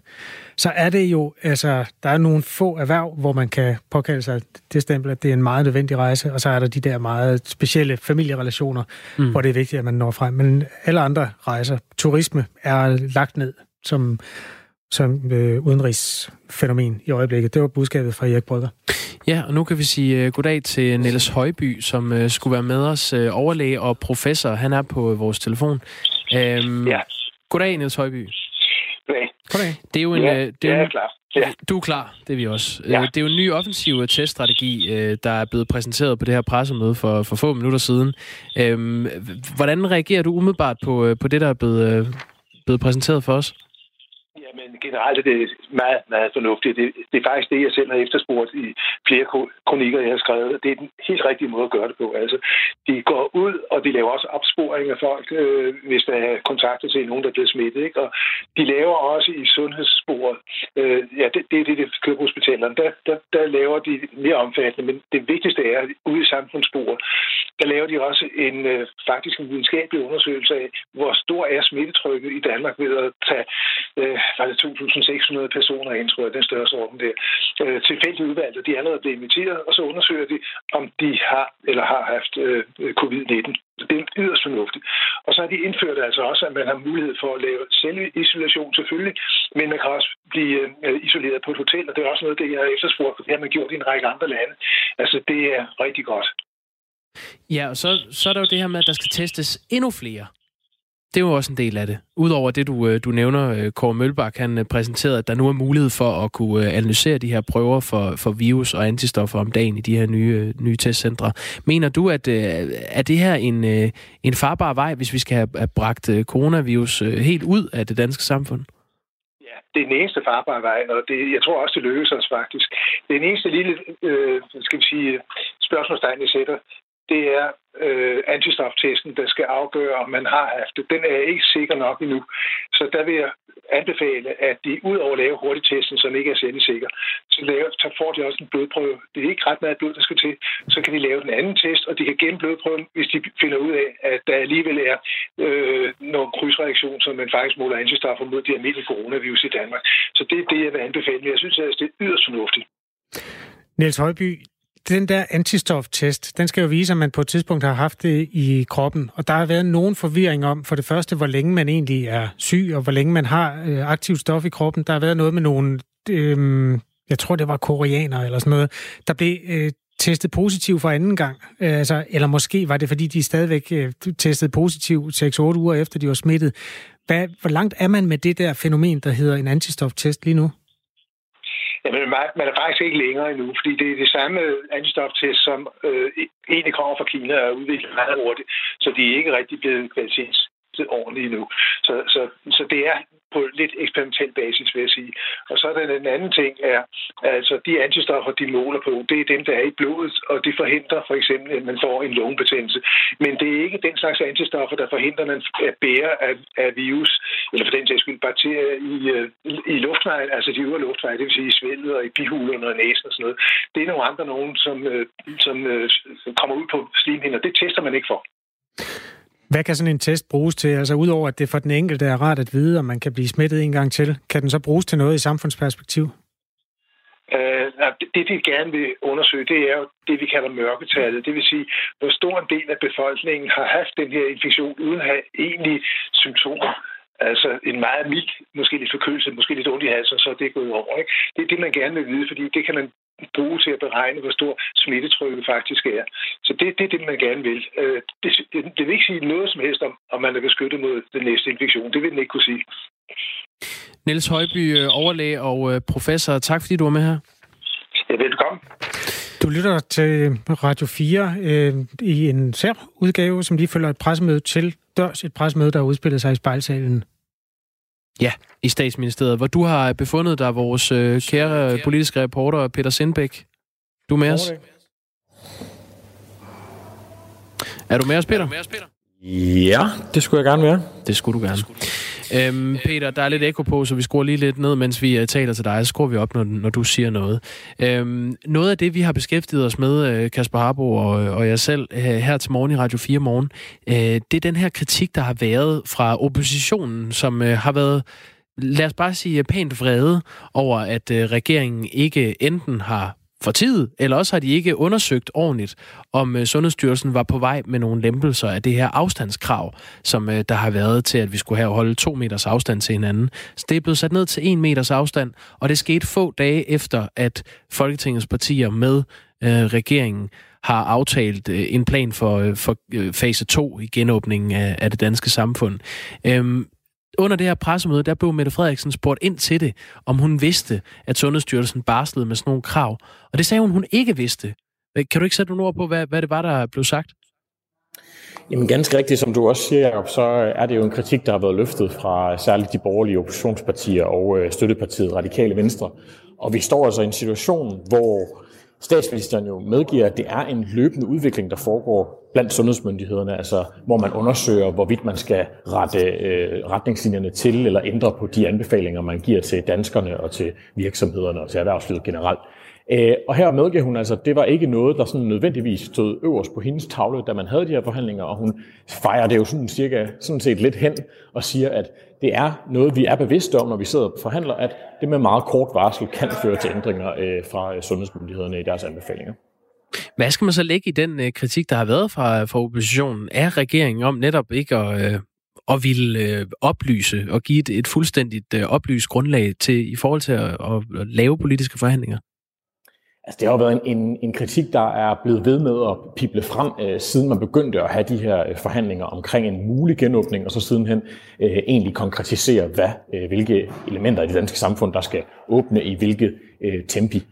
så er det jo, altså, der er nogle få erhverv, hvor man kan påkalde sig det stempel, at det er en meget nødvendig rejse, og så er der de der meget specielle familierelationer, mm. hvor det er vigtigt, at man når frem. Men alle andre rejser, turisme er lagt ned som som øh, udenrigsfænomen i øjeblikket. Det var budskabet fra Erik Brygger. Ja, og nu kan vi sige uh, goddag til Niels Højby, som uh, skulle være med os, uh, overlæge og professor. Han er på uh, vores telefon. Um, ja. Goddag, Niels Højby. Goddag. Goddag. Det er jo en... Ja, uh, det er, er klar. Ja. Du er klar, det er vi også. Ja. Det er jo en ny offensiv teststrategi, der er blevet præsenteret på det her pressemøde for, for få minutter siden. Um, hvordan reagerer du umiddelbart på, på det, der er blevet, blevet præsenteret for os? Jamen, generelt er det meget, meget fornuftigt. Det, det er faktisk det, jeg selv har efterspurgt i flere kronikker, jeg har skrevet. Det er den helt rigtige måde at gøre det på. Altså, de går ud, og de laver også opsporing af folk, øh, hvis der er kontakter til nogen, der er blevet smittet. Ikke? Og de laver også i sundhedssporet, øh, ja, det, det er det, det kører på hospitalerne, der, der, der laver de mere omfattende, men det vigtigste er, ude i samfundssporet, der laver de også en øh, faktisk en videnskabelig undersøgelse af, hvor stor er smittetrykket i Danmark ved at tage øh, altså var det 2.600 personer ind, tror jeg, den største orden der, øh, tilfældigt udvalgte. De er allerede blevet inviteret, og så undersøger de, om de har eller har haft øh, covid-19. Det er yderst fornuftigt. Og så har de indført altså også, at man har mulighed for at lave selvisolation selvfølgelig, men man kan også blive øh, isoleret på et hotel, og det er også noget, det jeg har efterspurgt, for det har man gjort i en række andre lande. Altså, det er rigtig godt. Ja, og så, så er der jo det her med, at der skal testes endnu flere det er jo også en del af det. Udover det, du, øh, du nævner, øh, Kåre Mølbak, han øh, præsenterede, at der nu er mulighed for at kunne analysere de her prøver for, for virus og antistoffer om dagen i de her nye, nye testcentre. Mener du, at er det her en, en farbar vej, hvis vi skal have bragt coronavirus helt ud af det danske samfund? Ja, det er den eneste farbare vej, og det, jeg tror også, det lykkes os faktisk. Det er den eneste lille, øh, skal vi sige, spørgsmålstegn, jeg sætter det er øh, antistoftesten, der skal afgøre, om man har haft det. Den er ikke sikker nok endnu. Så der vil jeg anbefale, at de ud over at lave hurtigtesten, som ikke er særlig sikker, så, laver, så får de også en blodprøve. Det er ikke ret meget blod, der skal til. Så kan de lave den anden test, og de kan gemme blodprøven, hvis de finder ud af, at der alligevel er øh, nogle krydsreaktion, som man faktisk måler antistoffer mod de almindelige coronavirus i Danmark. Så det er det, jeg vil anbefale. Men jeg synes, at det er yderst fornuftigt. Niels Højby, den der antistoftest, den skal jo vise, at man på et tidspunkt har haft det i kroppen. Og der har været nogen forvirring om, for det første, hvor længe man egentlig er syg, og hvor længe man har øh, aktivt stof i kroppen. Der har været noget med nogle, øh, jeg tror det var koreanere eller sådan noget, der blev øh, testet positiv for anden gang. Øh, altså, eller måske var det, fordi de stadigvæk øh, testede positiv 6-8 uger efter, de var smittet. Hvad, hvor langt er man med det der fænomen, der hedder en antistoftest lige nu? Jamen, man er faktisk ikke længere endnu, fordi det er det samme øh, antistoftest, som øh, e- egentlig kommer fra Kina og er udviklet meget hurtigt, så de er ikke rigtig blevet kvalitets ordentligt endnu. Så, så, så det er på lidt eksperimentel basis, vil jeg sige. Og så er der en anden ting, er, altså de antistoffer, de måler på, det er dem, der er i blodet, og det forhindrer for eksempel, at man får en lungebetændelse. Men det er ikke den slags antistoffer, der forhindrer, at man bærer af, af virus, eller for den sags skyld bakterier i, øh, i luftvejen, altså de øvre luftveje, det vil sige i svældet og i bihulerne og næsen og sådan noget. Det er nogle andre nogen, som, øh, som øh, kommer ud på slimhinder. Det tester man ikke for. Hvad kan sådan en test bruges til? Altså udover at det for den enkelte er rart at vide, om man kan blive smittet en gang til, kan den så bruges til noget i samfundsperspektiv? Uh, det, vi gerne vil undersøge, det er jo det, vi kalder mørketallet. Det vil sige, hvor stor en del af befolkningen har haft den her infektion uden at have egentlige symptomer. Altså en meget mild, måske lidt forkølelse, måske lidt ondt i halsen, så er det gået over. Ikke? Det er det, man gerne vil vide, fordi det kan man bruge til at beregne, hvor stor smittetrykket faktisk er. Så det, det er det, man gerne vil. Øh, det, det, det vil ikke sige noget som helst om, om man er beskyttet mod den næste infektion. Det vil den ikke kunne sige. Niels Højby, øh, overlæge og øh, professor. Tak fordi du var med her. Ja, velkommen. Du lytter til Radio 4 øh, i en særudgave, som lige følger et pressemøde til dørs. Et pressemøde, der udspiller sig i spejlsalen Ja, i statsministeriet, hvor du har befundet dig, vores øh, kære politiske reporter Peter Sindbæk. Du er med os? Er du med os, Peter? Ja, det skulle jeg gerne være. Det skulle du gerne. Øhm, Peter, der er lidt ekko på, så vi skruer lige lidt ned, mens vi uh, taler til dig. Så skruer vi op, når, når du siger noget. Øhm, noget af det, vi har beskæftiget os med, uh, Kasper Harbo og, og jeg selv, uh, her til morgen i Radio 4 morgen, uh, det er den her kritik, der har været fra oppositionen, som uh, har været lad os bare sige pænt vrede over, at uh, regeringen ikke enten har for tid, eller også har de ikke undersøgt ordentligt, om øh, Sundhedsstyrelsen var på vej med nogle lempelser af det her afstandskrav, som øh, der har været til, at vi skulle have holde to meters afstand til hinanden. Så det er blevet sat ned til en meters afstand, og det skete få dage efter, at Folketingets partier med øh, regeringen har aftalt øh, en plan for, øh, for øh, fase 2 i genåbningen af, af det danske samfund. Øhm, under det her pressemøde, der blev Mette Frederiksen spurgt ind til det, om hun vidste, at Sundhedsstyrelsen barslede med sådan nogle krav. Og det sagde hun, hun ikke vidste. Øh, kan du ikke sætte nogle ord på, hvad, hvad det var, der blev sagt? Jamen ganske rigtigt, som du også siger, Jacob, så øh, er det jo en kritik, der har været løftet fra særligt de borgerlige oppositionspartier og øh, støttepartiet Radikale Venstre. Og vi står altså i en situation, hvor statsministeren jo medgiver, at det er en løbende udvikling, der foregår blandt sundhedsmyndighederne, altså hvor man undersøger, hvorvidt man skal rette øh, retningslinjerne til eller ændre på de anbefalinger, man giver til danskerne og til virksomhederne og til erhvervslivet generelt. Øh, og her medgav hun altså, at det var ikke noget, der sådan nødvendigvis stod øverst på hendes tavle, da man havde de her forhandlinger, og hun fejrer det jo sådan cirka sådan set lidt hen og siger, at det er noget, vi er bevidste om, når vi sidder og forhandler, at det med meget kort varsel kan føre til ændringer øh, fra sundhedsmyndighederne i deres anbefalinger. Hvad skal man så lægge i den øh, kritik, der har været fra, fra oppositionen? Er regeringen om netop ikke at, øh, at ville øh, oplyse og give et, et fuldstændigt øh, oplyst grundlag til i forhold til at, at lave politiske forhandlinger? Altså, det har jo været en, en, en kritik, der er blevet ved med at pible frem, øh, siden man begyndte at have de her øh, forhandlinger omkring en mulig genåbning, og så sidenhen øh, egentlig konkretisere, hvad, øh, hvilke elementer i det danske samfund, der skal åbne i hvilket øh, tempi.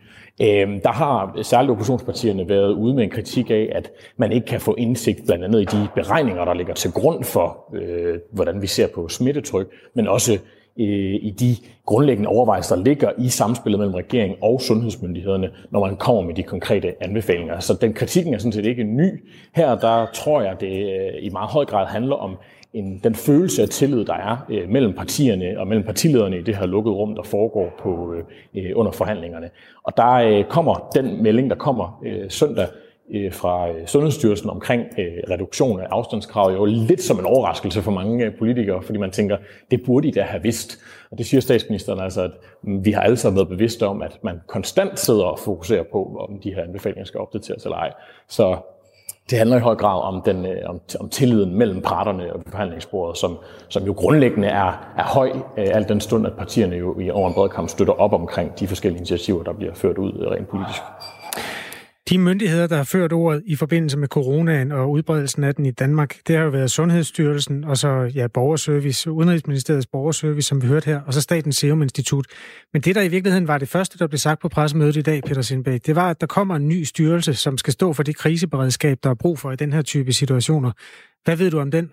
Øh, der har særligt oppositionspartierne været ude med en kritik af, at man ikke kan få indsigt blandt andet i de beregninger, der ligger til grund for, øh, hvordan vi ser på smittetryk, men også Øh, i de grundlæggende overvejelser, der ligger i samspillet mellem regeringen og sundhedsmyndighederne, når man kommer med de konkrete anbefalinger. Så den kritikken er sådan set ikke ny. Her der tror jeg, det øh, i meget høj grad handler om en, den følelse af tillid, der er øh, mellem partierne og mellem partilederne i det her lukkede rum, der foregår på, øh, øh under forhandlingerne. Og der øh, kommer den melding, der kommer øh, søndag, Øh, fra øh, Sundhedsstyrelsen omkring øh, reduktion af afstandskrav jo lidt som en overraskelse for mange øh, politikere, fordi man tænker, det burde I da have vidst. Og det siger statsministeren altså, at mm, vi har alle sammen været bevidste om, at man konstant sidder og fokuserer på, om de her anbefalinger skal opdateres eller ej. Så det handler i høj grad om, den, øh, om, om tilliden mellem parterne og forhandlingsbordet, som, som jo grundlæggende er, er høj, alt den stund, at partierne jo i over en bred kamp støtter op omkring de forskellige initiativer, der bliver ført ud rent politisk. De myndigheder, der har ført ordet i forbindelse med coronaen og udbredelsen af den i Danmark, det har jo været Sundhedsstyrelsen, og så ja, Borgerservice, Udenrigsministeriets Borgerservice, som vi hørte her, og så Statens Serum Institut. Men det, der i virkeligheden var det første, der blev sagt på pressemødet i dag, Peter Sindbæk, det var, at der kommer en ny styrelse, som skal stå for det kriseberedskab, der er brug for i den her type situationer. Hvad ved du om den?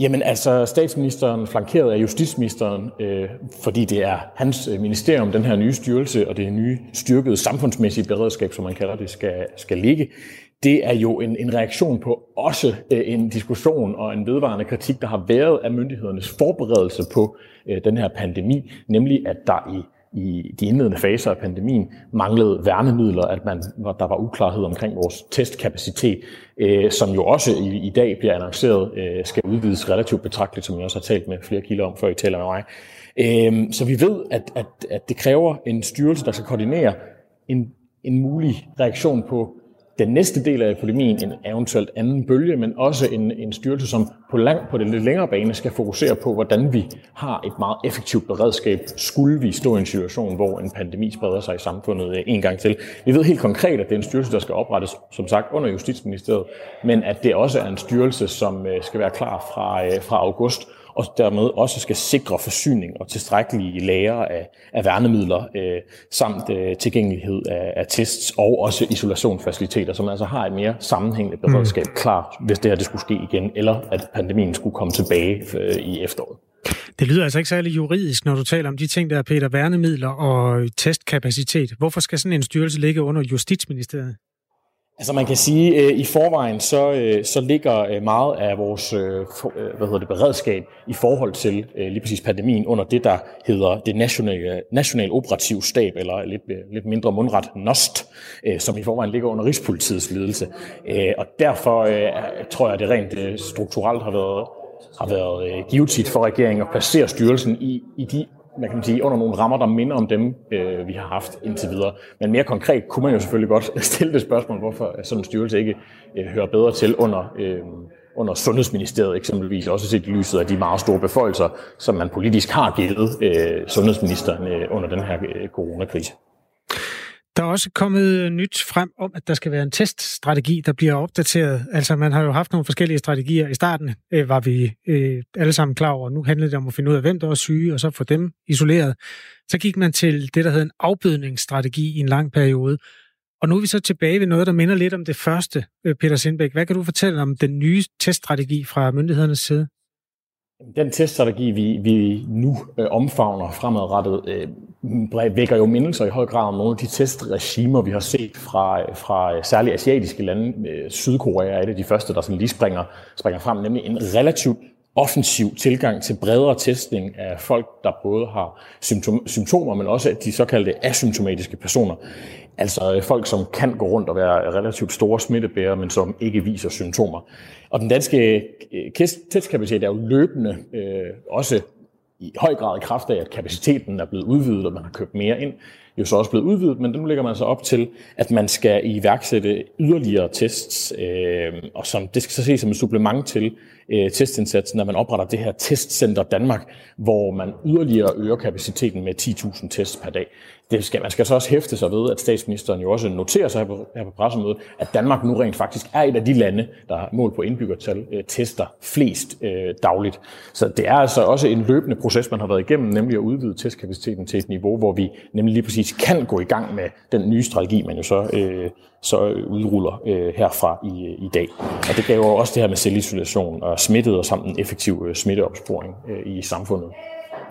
Jamen altså, statsministeren flankeret af justitsministeren, øh, fordi det er hans øh, ministerium, den her nye styrelse og det nye styrkede samfundsmæssige beredskab, som man kalder det, skal, skal ligge. Det er jo en, en reaktion på også øh, en diskussion og en vedvarende kritik, der har været af myndighedernes forberedelse på øh, den her pandemi, nemlig at der i i de indledende faser af pandemien manglede værnemidler, at man, der var uklarhed omkring vores testkapacitet, øh, som jo også i, i dag bliver annonceret, øh, skal udvides relativt betragteligt, som jeg også har talt med flere kilder om, før I taler med mig. Øh, så vi ved, at, at, at det kræver en styrelse, der skal koordinere en, en mulig reaktion på den næste del af epidemien, en eventuelt anden bølge, men også en, en styrelse, som på, lang, på den lidt længere bane skal fokusere på, hvordan vi har et meget effektivt beredskab, skulle vi stå i en situation, hvor en pandemi spreder sig i samfundet øh, en gang til. Vi ved helt konkret, at det er en styrelse, der skal oprettes, som sagt, under Justitsministeriet, men at det også er en styrelse, som øh, skal være klar fra, øh, fra august, og dermed også skal sikre forsyning og tilstrækkelige lager af, af værnemidler, øh, samt øh, tilgængelighed af, af tests og også isolationsfaciliteter, som altså har et mere sammenhængende mm. beredskab mm. klar, hvis det her det skulle ske igen, eller at pandemien skulle komme tilbage øh, i efteråret. Det lyder altså ikke særlig juridisk, når du taler om de ting, der er Peter Værnemidler og testkapacitet. Hvorfor skal sådan en styrelse ligge under Justitsministeriet? Altså man kan sige, at øh, i forvejen så, øh, så ligger øh, meget af vores øh, øh, hvad hedder det, beredskab i forhold til lige præcis pandemien under det, der hedder det nationale, nationale operativ stab, eller lidt, lidt mindre mundret NOST, som i forvejen ligger under Rigspolitiets ledelse. Og derfor tror jeg, at det rent strukturelt har været, har været givetigt for regeringen at placere styrelsen i, i de hvad kan man sige, under nogle rammer, der minder om dem, øh, vi har haft indtil videre. Men mere konkret kunne man jo selvfølgelig godt stille det spørgsmål, hvorfor sådan en styrelse ikke øh, hører bedre til under, øh, under Sundhedsministeriet eksempelvis, også set i lyset af de meget store beføjelser, som man politisk har givet øh, sundhedsministeren øh, under den her øh, coronakrise. Der er også kommet øh, nyt frem om, at der skal være en teststrategi, der bliver opdateret. Altså, man har jo haft nogle forskellige strategier. I starten øh, var vi øh, alle sammen klar over, nu handlede det om at finde ud af, hvem der var syge, og så få dem isoleret. Så gik man til det, der hedder en afbødningsstrategi i en lang periode. Og nu er vi så tilbage ved noget, der minder lidt om det første, øh, Peter Sindbæk. Hvad kan du fortælle om den nye teststrategi fra myndighedernes side? Den teststrategi, vi, vi nu øh, omfavner fremadrettet, øh, vækker jo mindelser i høj grad om nogle af de testregimer, vi har set fra, fra særligt asiatiske lande. Øh, Sydkorea er et af de første, der sådan lige springer, springer frem, nemlig en relativt offensiv tilgang til bredere testning af folk, der både har symptomer, men også de såkaldte asymptomatiske personer. Altså øh, folk, som kan gå rundt og være relativt store smittebærere, men som ikke viser symptomer. Og den danske øh, testkapacitet er jo løbende øh, også i høj grad i kraft af, at kapaciteten er blevet udvidet, og man har købt mere ind, jo så også blevet udvidet, men nu ligger man så op til, at man skal iværksætte yderligere tests, øh, og som, det skal så ses som et supplement til øh, testindsatsen, når man opretter det her testcenter Danmark, hvor man yderligere øger kapaciteten med 10.000 tests per dag. Det skal, man skal så også hæfte sig ved, at statsministeren jo også noterer sig her på, her på pressemødet, at Danmark nu rent faktisk er et af de lande, der mål på indbyggertal øh, tester flest øh, dagligt. Så det er altså også en løbende proces, man har været igennem, nemlig at udvide testkapaciteten til et niveau, hvor vi nemlig lige præcis kan gå i gang med den nye strategi, man jo så, øh, så udruller øh, herfra i, øh, i dag. Og det gav jo også det her med selvisolation og smittet og samt en effektiv øh, smitteopsporing øh, i samfundet.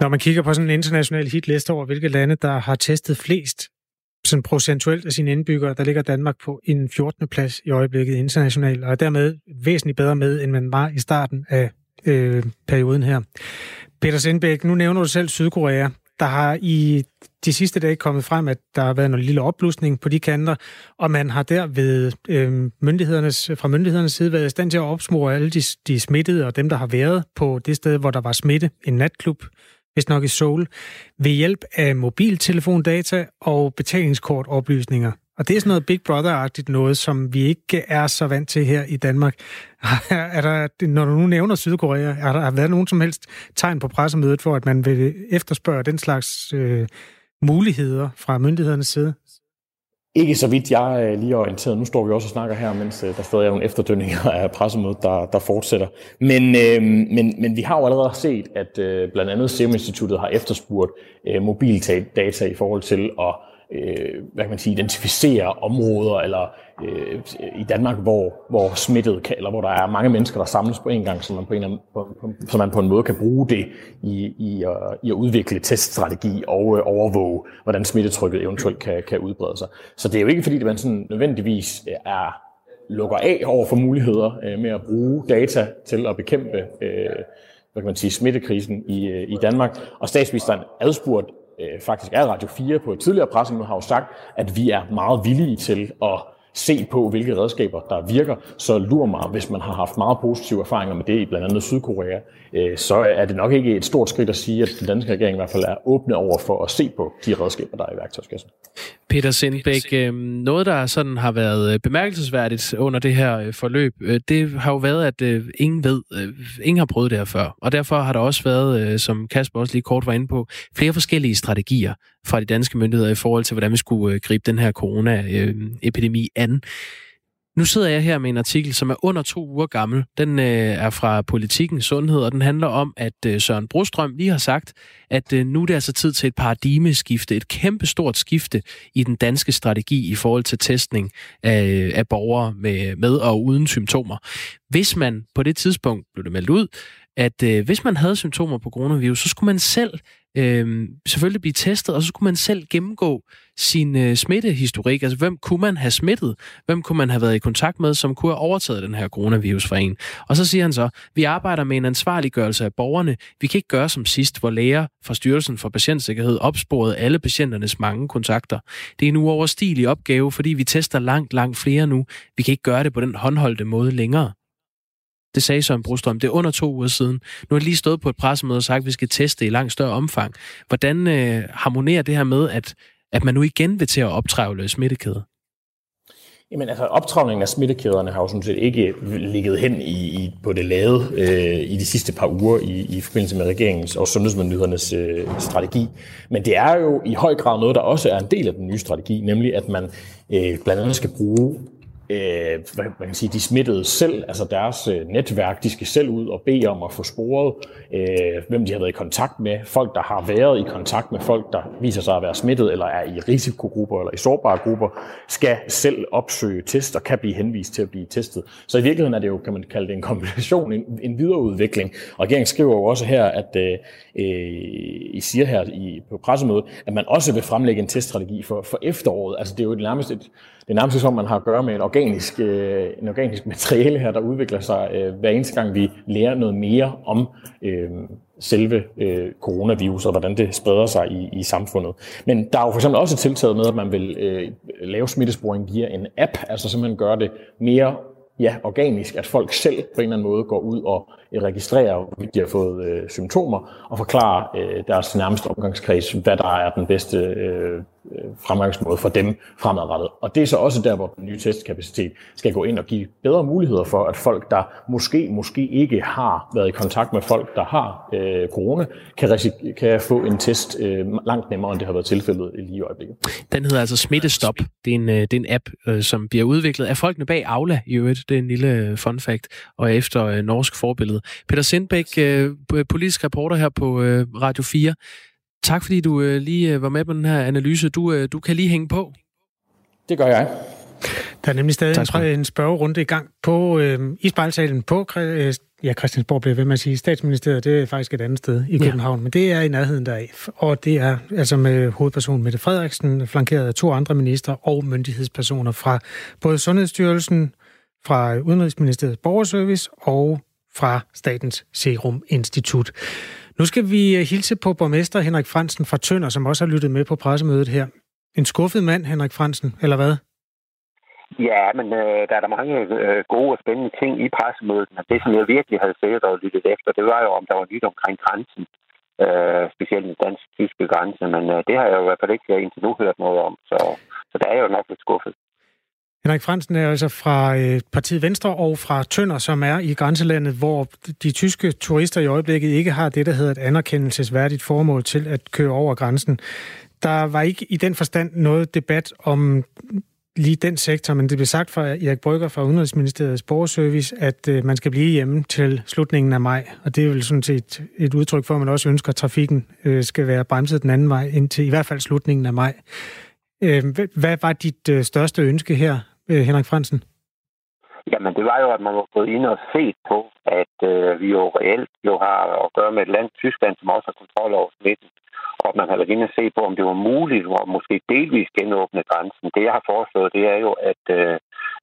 Når man kigger på sådan en international hitliste over, hvilke lande, der har testet flest sådan procentuelt af sine indbyggere, der ligger Danmark på en 14. plads i øjeblikket internationalt, og er dermed væsentligt bedre med, end man var i starten af øh, perioden her. Peter Sindbæk, nu nævner du selv Sydkorea. Der har i de sidste dage kommet frem, at der har været en lille opblusning på de kanter, og man har der ved øh, myndighedernes, fra myndighedernes side været i stand til at opsmore alle de, de smittede og dem, der har været på det sted, hvor der var smitte, en natklub, hvis nok i Seoul, ved hjælp af mobiltelefondata og betalingskortoplysninger. Og det er sådan noget Big Brother-agtigt noget, som vi ikke er så vant til her i Danmark. er der, når du nu nævner Sydkorea, er der har været nogen som helst tegn på pressemødet for, at man vil efterspørge den slags øh, muligheder fra myndighedernes side? Ikke så vidt jeg øh, er lige orienteret. Nu står vi også og snakker her, mens øh, der stadig er nogle efterdønninger af pressemødet, der, der fortsætter. Men, øh, men, men vi har jo allerede set, at øh, blandt andet Serum Instituttet har efterspurgt øh, mobildata i forhold til at øh, hvad kan man sige, identificere områder eller øh, i Danmark, hvor, hvor smittet kan, eller hvor der er mange mennesker, der samles på en gang, så man på en, på, på, så man på en måde kan bruge det i, i, uh, i at udvikle teststrategi og øh, overvåge, hvordan smittetrykket eventuelt kan, kan udbrede sig. Så det er jo ikke fordi, at man sådan nødvendigvis øh, er lukker af over for muligheder øh, med at bruge data til at bekæmpe øh, hvad kan man sige, smittekrisen i, øh, i Danmark. Og statsministeren adspurgt øh, faktisk er Radio 4 på et tidligere pressemøde, har jo sagt, at vi er meget villige til at se på, hvilke redskaber, der virker, så lurer mig, hvis man har haft meget positive erfaringer med det i blandt andet Sydkorea, øh, så er det nok ikke et stort skridt at sige, at den danske regering i hvert fald er åbne over for at se på de redskaber, der er i værktøjskassen. Peter Sindbæk, øh, noget der sådan har været øh, bemærkelsesværdigt under det her forløb, det har jo været, at ingen ved, ingen har prøvet det her før. Og derfor har der også været, som Kasper også lige kort var inde på, flere forskellige strategier fra de danske myndigheder i forhold til, hvordan vi skulle gribe den her corona-epidemi an. Nu sidder jeg her med en artikel, som er under to uger gammel. Den øh, er fra Politikken Sundhed, og den handler om, at øh, Søren Brostrøm lige har sagt, at øh, nu er det altså tid til et paradigmeskifte, et kæmpestort skifte i den danske strategi i forhold til testning af, af borgere med, med og uden symptomer. Hvis man på det tidspunkt blev det meldt ud, at øh, hvis man havde symptomer på coronavirus, så skulle man selv øh, selvfølgelig blive testet, og så skulle man selv gennemgå sin øh, smittehistorik. Altså, hvem kunne man have smittet? Hvem kunne man have været i kontakt med, som kunne have overtaget den her coronavirus fra en? Og så siger han så, vi arbejder med en ansvarliggørelse af borgerne. Vi kan ikke gøre som sidst, hvor læger fra Styrelsen for Patientsikkerhed opsporede alle patienternes mange kontakter. Det er en uoverstigelig opgave, fordi vi tester langt, langt flere nu. Vi kan ikke gøre det på den håndholdte måde længere. Det sagde Søren Brostrøm. Det er under to uger siden. Nu har jeg lige stået på et pressemøde og sagt, at vi skal teste i langt større omfang. Hvordan øh, harmonerer det her med, at, at man nu igen vil til at optrævle smittekæder? Jamen altså, optravningen af smittekæderne har jo sådan set ikke ligget hen i, i, på det lade øh, i de sidste par uger i, i forbindelse med regeringens og sundhedsmyndighedernes øh, strategi. Men det er jo i høj grad noget, der også er en del af den nye strategi, nemlig at man øh, blandt andet skal bruge øh, hvad man kan sige, de smittede selv, altså deres øh, netværk, de skal selv ud og bede om at få sporet, øh, hvem de har været i kontakt med, folk, der har været i kontakt med folk, der viser sig at være smittet, eller er i risikogrupper eller i sårbare grupper, skal selv opsøge test og kan blive henvist til at blive testet. Så i virkeligheden er det jo, kan man kalde det en kombination, en, en videreudvikling. Og regeringen skriver jo også her, at øh, øh, I siger her i, på pressemødet, at man også vil fremlægge en teststrategi for, for efteråret. Altså det er jo nærmest et, det er nærmest som, man har at gøre med en organisk, øh, en organisk materiale her, der udvikler sig øh, hver eneste gang, vi lærer noget mere om øh, selve øh, coronavirus og hvordan det spreder sig i, i samfundet. Men der er jo for eksempel også tiltaget med, at man vil øh, lave smittesporing via en app, altså simpelthen gøre det mere ja, organisk, at folk selv på en eller anden måde går ud og registrere, hvorvidt de har fået øh, symptomer, og forklare øh, deres nærmeste omgangskreds, hvad der er den bedste øh, øh, fremgangsmåde for dem fremadrettet. Og det er så også der, hvor den nye testkapacitet skal gå ind og give bedre muligheder for, at folk, der måske, måske ikke har været i kontakt med folk, der har øh, corona, kan, risik- kan få en test øh, langt nemmere, end det har været tilfældet i lige i øjeblikket. Den hedder altså Smittestop. Det er en, øh, det er en app, øh, som bliver udviklet af folkene bag Aula i øvrigt. Det er en lille øh, fun fact, og efter øh, norsk forbillede. Peter Sindbæk, øh, politisk reporter her på øh, Radio 4. Tak fordi du øh, lige var med på den her analyse. Du, øh, du kan lige hænge på. Det gør jeg. Der er nemlig stadig en, en spørgerunde i gang på øh, i spejlsalen på øh, ja, Christiansborg bliver ved med at sige, statsministeriet, det er faktisk et andet sted i København, ja. men det er i nærheden deraf. Og det er altså med hovedpersonen Mette Frederiksen, flankeret af to andre minister og myndighedspersoner fra både Sundhedsstyrelsen, fra Udenrigsministeriets Borgerservice og fra Statens Serum Institut. Nu skal vi øh, hilse på borgmester Henrik Fransen fra Tønder, som også har lyttet med på pressemødet her. En skuffet mand, Henrik Fransen, eller hvad? Ja, men øh, der er der mange øh, gode og spændende ting i pressemødet. Men det, som jeg virkelig havde set og lyttet efter, det var jo, om der var nyt omkring grænsen. Øh, specielt den dansk-tyske grænse. Men øh, det har jeg jo i hvert fald ikke øh, indtil nu hørt noget om. Så, så der er jo nok lidt skuffet. Henrik Fransen er altså fra øh, partiet Venstre og fra Tønder, som er i grænselandet, hvor de tyske turister i øjeblikket ikke har det, der hedder et anerkendelsesværdigt formål til at køre over grænsen. Der var ikke i den forstand noget debat om lige den sektor, men det blev sagt fra Erik Brygger fra Udenrigsministeriets borgerservice, at øh, man skal blive hjemme til slutningen af maj. Og det er vel sådan set et udtryk for, at man også ønsker, at trafikken øh, skal være bremset den anden vej indtil i hvert fald slutningen af maj. Øh, hvad var dit øh, største ønske her, øh, Henrik Fransen? Jamen, det var jo, at man var gået ind og set på, at øh, vi jo reelt jo har at gøre med et land, Tyskland, som også har kontrol over smitten. Og man har været inde og se på, om det var muligt at måske delvis genåbne grænsen. Det, jeg har foreslået, det er jo, at, øh,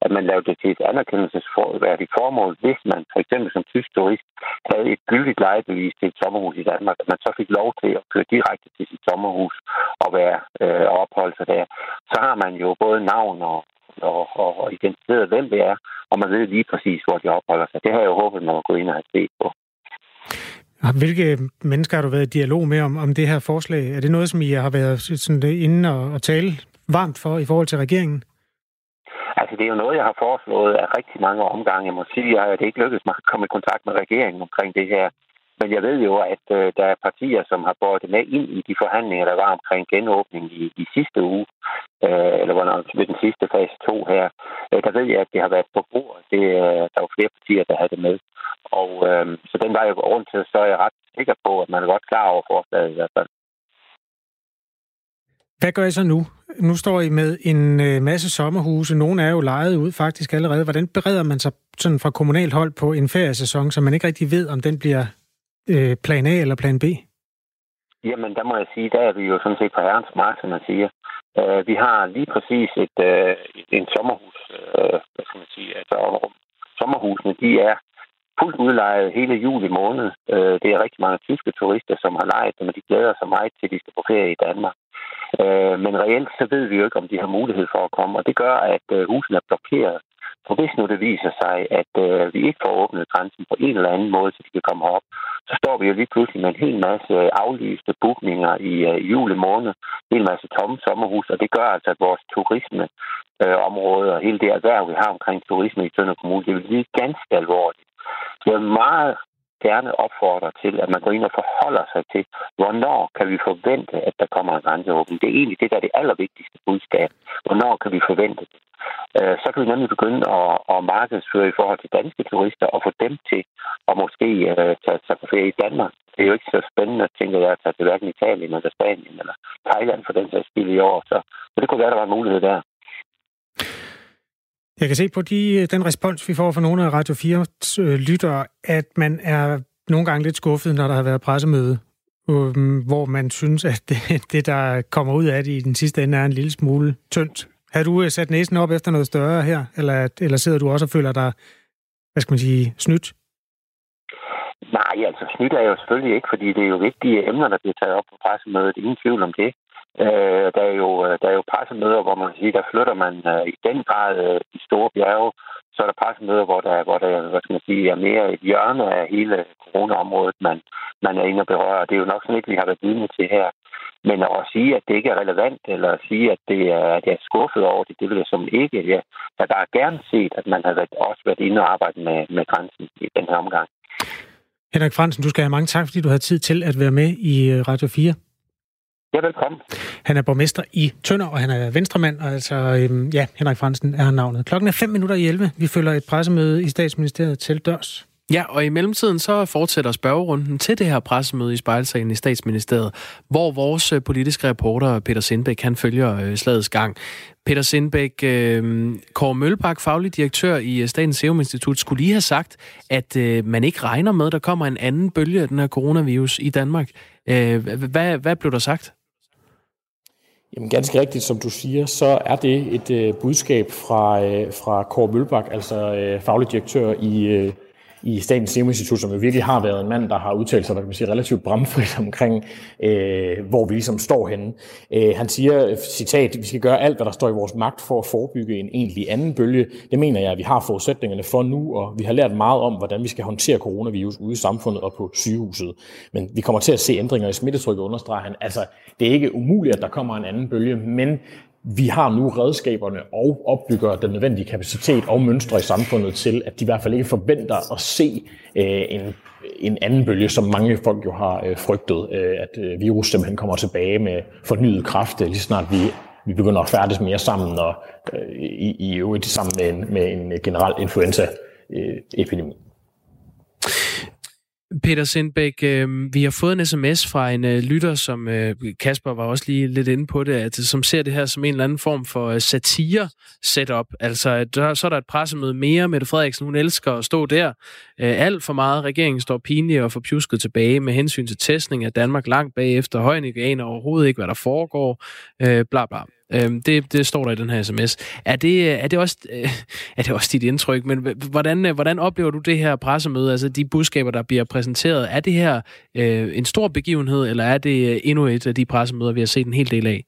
at man lavede det til et anerkendelsesværdigt formål, hvis man for eksempel som tysk turist havde et gyldigt lejebevis til et sommerhus i Danmark, at man så fik lov til at køre direkte til sit sommerhus og være øh, og opholde sig der. Så har man jo både navn og, og, og, og identificeret, hvem det er, og man ved lige præcis, hvor de opholder sig. Det har jeg jo håbet, man må gå ind og have set på. Hvilke mennesker har du været i dialog med om, om det her forslag? Er det noget, som I har været sådan inde og, og tale varmt for i forhold til regeringen? Altså, det er jo noget, jeg har foreslået af rigtig mange omgange. Jeg må sige, at det ikke lykkedes mig at komme i kontakt med regeringen omkring det her. Men jeg ved jo, at øh, der er partier, som har båret det med ind i de forhandlinger, der var omkring genåbning i, i sidste uge, øh, eller hvornår, ved den sidste fase 2 her. Øh, der ved jeg, at det har været på bordet. Det, øh, der var flere partier, der havde det med. Og øh, så den var jo rundt til, så er jeg ret sikker på, at man er godt klar over forslaget i hvert fald. Hvad gør I så nu? Nu står I med en øh, masse sommerhuse. Nogle er jo lejet ud faktisk allerede. Hvordan bereder man sig sådan fra kommunalt hold på en feriesæson, så man ikke rigtig ved, om den bliver øh, plan A eller plan B? Jamen, der må jeg sige, der er vi jo sådan set på herrens mark, som man siger. Uh, vi har lige præcis et, uh, en sommerhus, uh, hvad skal man sige, altså sommerhusene, de er fuldt udlejet hele juli måned. Øh, det er rigtig mange tyske turister, som har lejet dem, og de glæder sig meget til, at de skal på ferie i Danmark. Øh, men reelt så ved vi jo ikke, om de har mulighed for at komme, og det gør, at øh, husene er blokeret for hvis nu det viser sig, at øh, vi ikke får åbnet grænsen på en eller anden måde, så de kan komme op, så står vi jo lige pludselig med en hel masse øh, aflyste bookninger i øh, juli måned, en hel masse tomme sommerhus, og det gør altså, at vores turisme øh, område og hele det erhverv, vi har omkring turisme i Tønder Kommune, det vil blive ganske alvorligt. Jeg er meget gerne opfordre til, at man går ind og forholder sig til, hvornår kan vi forvente, at der kommer en grænseåbning. Det er egentlig det, der er det allervigtigste budskab. Hvornår kan vi forvente det? Øh, så kan vi nemlig begynde at, at markedsføre i forhold til danske turister og få dem til at måske uh, tage, sig på ferie i Danmark. Det er jo ikke så spændende, tænker jeg, at tage til hverken Italien eller Spanien eller Thailand for den sags skyld i år. Så, så det kunne være, at der var en mulighed der. Jeg kan se på de, øh, den respons, vi får fra nogle af Radio 4's øh, lyttere, at man er nogle gange lidt skuffet, når der har været pressemøde, øh, hvor man synes, at det, det, der kommer ud af det i den sidste ende, er en lille smule tyndt. Har du øh, sat næsen op efter noget større her, eller, eller sidder du også og føler dig, hvad skal man sige, snydt? Nej, altså snydt er jo selvfølgelig ikke, fordi det er jo vigtige emner, der bliver taget op på pressemødet. Ingen tvivl om det. Øh, der, er jo, øh, der er jo pressemøder, hvor man siger, der flytter man øh, i den grad øh, de store bjerge. Så er der pressemøder, hvor der, hvor der hvad skal man sige, er mere et hjørne af hele coronaområdet, man, man er inde og berører. Det er jo nok sådan ikke, vi har været vidne til her. Men at sige, at det ikke er relevant, eller at sige, at det er, at jeg er skuffet over det, det vil jeg som ikke. Jeg har bare gerne set, at man har været, også været inde og arbejde med, med grænsen i den her omgang. Henrik Fransen, du skal have mange tak, fordi du har tid til at være med i øh, Radio 4. Ja, velkommen. Han er borgmester i Tønder, og han er venstremand, og altså, øhm, ja, Henrik Fransen er navnet. Klokken er 5 minutter i 11. Vi følger et pressemøde i statsministeriet til dørs. Ja, og i mellemtiden så fortsætter spørgerunden til det her pressemøde i spejlsagen i statsministeriet, hvor vores øh, politiske reporter Peter Sindbæk, han følger øh, slagets gang. Peter Sindbæk, øh, Kåre Mølbak, faglig direktør i øh, Statens Serum Institut, skulle lige have sagt, at øh, man ikke regner med, at der kommer en anden bølge af den her coronavirus i Danmark. Øh, hvad, hvad blev der sagt? Jamen ganske rigtigt, som du siger, så er det et øh, budskab fra, øh, fra Kåre Mølbak, altså øh, faglig direktør i, øh, i Statens Serum Institut, som jo virkelig har været en mand, der har udtalt sig, hvad kan man sige, relativt bramfrit omkring, øh, hvor vi ligesom står henne. Øh, han siger, citat, vi skal gøre alt, hvad der står i vores magt for at forebygge en egentlig anden bølge. Det mener jeg, at vi har forudsætningerne for nu, og vi har lært meget om, hvordan vi skal håndtere coronavirus ude i samfundet og på sygehuset. Men vi kommer til at se ændringer i smittetrykket, understreger han. Altså, det er ikke umuligt, at der kommer en anden bølge, men vi har nu redskaberne og opbygger den nødvendige kapacitet og mønstre i samfundet til, at de i hvert fald ikke forventer at se øh, en, en anden bølge, som mange folk jo har øh, frygtet, øh, at øh, virus simpelthen kommer tilbage med fornyet kraft, øh, lige snart vi, vi begynder at færdes mere sammen og øh, i, i øvrigt sammen med en, med en generel influenza-epidemi. Øh, Peter Sindbæk, øh, vi har fået en sms fra en øh, lytter, som øh, Kasper var også lige lidt inde på det, at, øh, som ser det her som en eller anden form for øh, satire-setup. Altså, der, så er der et pressemøde mere. Mette Frederiksen, hun elsker at stå der. Øh, alt for meget. Regeringen står pinlig og forpjusket tilbage med hensyn til testning af Danmark langt bagefter. Højnik aner overhovedet ikke, hvad der foregår. Øh, bla bla. Øhm, det, det står der i den her sms. Er det, øh, er det, også, øh, er det også dit indtryk? Men hvordan, øh, hvordan oplever du det her pressemøde? Altså de budskaber, der bliver præsenteret. Er det her øh, en stor begivenhed, eller er det øh, endnu et af de pressemøder, vi har set en hel del af?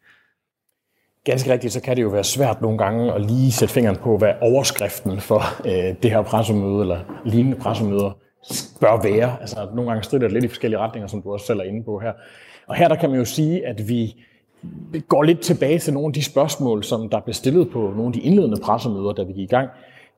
Ganske rigtigt, så kan det jo være svært nogle gange at lige sætte fingeren på, hvad overskriften for øh, det her pressemøde, eller lignende pressemøder, bør være. Altså nogle gange strider det lidt i forskellige retninger, som du også selv er inde på her. Og her der kan man jo sige, at vi går lidt tilbage til nogle af de spørgsmål, som der blev stillet på nogle af de indledende pressemøder, da vi gik i gang.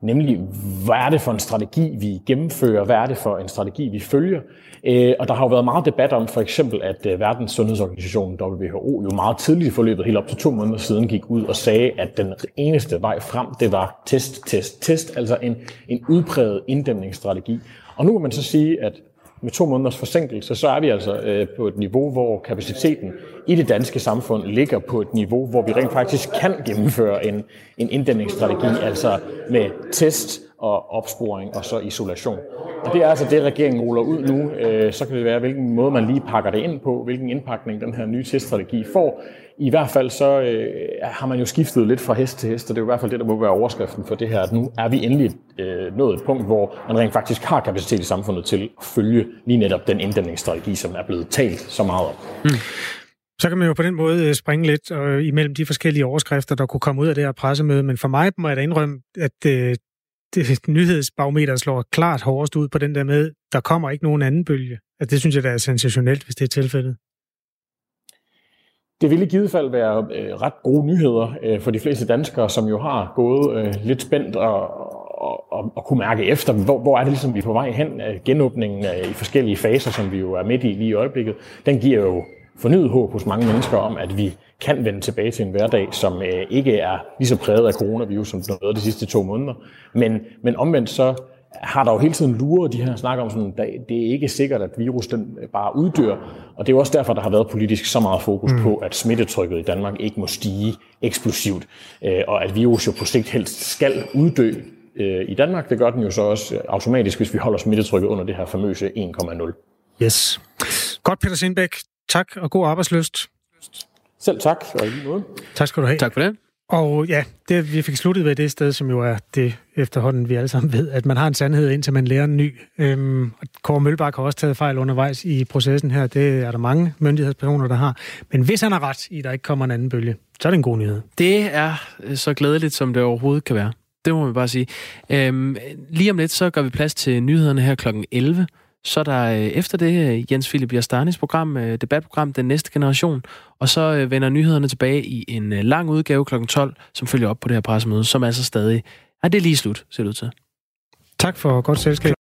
Nemlig, hvad er det for en strategi, vi gennemfører? Hvad er det for en strategi, vi følger? Øh, og der har jo været meget debat om for eksempel, at øh, Verdens Sundhedsorganisation, WHO, jo meget tidligt i forløbet, helt op til to måneder siden, gik ud og sagde, at den eneste vej frem, det var test, test, test, altså en, en udpræget inddæmningsstrategi. Og nu kan man så sige, at med to måneders forsinkelse, så er vi altså øh, på et niveau, hvor kapaciteten i det danske samfund ligger på et niveau, hvor vi rent faktisk kan gennemføre en, en inddæmningsstrategi, altså med test og opsporing og så isolation. Og det er altså det, regeringen ruller ud nu. Øh, så kan det være, hvilken måde man lige pakker det ind på, hvilken indpakning den her nye teststrategi får. I hvert fald så øh, har man jo skiftet lidt fra hest til hest, og det er jo i hvert fald det, der må være overskriften for det her, at nu er vi endelig øh, nået et punkt, hvor man rent faktisk har kapacitet i samfundet til at følge lige netop den inddæmningsstrategi, som er blevet talt så meget om. Mm. Så kan man jo på den måde øh, springe lidt øh, imellem de forskellige overskrifter, der kunne komme ud af det her pressemøde, men for mig må jeg da indrømme, at øh, det nyhedsbarometer slår klart hårdest ud på den der med, der kommer ikke nogen anden bølge. Altså, det synes jeg, der er sensationelt, hvis det er tilfældet. Det ville i givet fald være øh, ret gode nyheder øh, for de fleste danskere, som jo har gået øh, lidt spændt og, og, og, og kunne mærke efter, hvor, hvor er det ligesom, vi er på vej hen. Øh, genåbningen øh, i forskellige faser, som vi jo er midt i lige i øjeblikket, den giver jo fornyet håb hos mange mennesker om, at vi kan vende tilbage til en hverdag, som øh, ikke er lige så præget af coronavirus, som den har været de sidste to måneder. Men, men omvendt så har der jo hele tiden luret de her snakker om, sådan, det er ikke sikkert, at virus den bare uddør. Og det er jo også derfor, der har været politisk så meget fokus mm. på, at smittetrykket i Danmark ikke må stige eksplosivt, øh, og at virus jo på sigt helst skal uddø øh, i Danmark. Det gør den jo så også automatisk, hvis vi holder smittetrykket under det her famøse 1,0. Yes. Godt, Peter Sindbæk. Tak og god arbejdsløst. Selv tak, og i måde. Tak skal du have. Tak for det. Og ja, det vi fik sluttet ved det sted, som jo er det efterhånden, vi alle sammen ved, at man har en sandhed, indtil man lærer en ny. Øhm, Kåre Mølbak har også taget fejl undervejs i processen her. Det er der mange myndighedspersoner, der har. Men hvis han har ret i, at der ikke kommer en anden bølge, så er det en god nyhed. Det er øh, så glædeligt, som det overhovedet kan være. Det må man bare sige. Øhm, lige om lidt, så gør vi plads til nyhederne her kl. 11. Så er der øh, efter det øh, Jens Philip Jastanis program, øh, debatprogram Den Næste Generation, og så vender nyhederne tilbage i en lang udgave kl. 12, som følger op på det her pressemøde, som altså stadig... Er det lige slut, ser det ud til. Tak for godt selskab.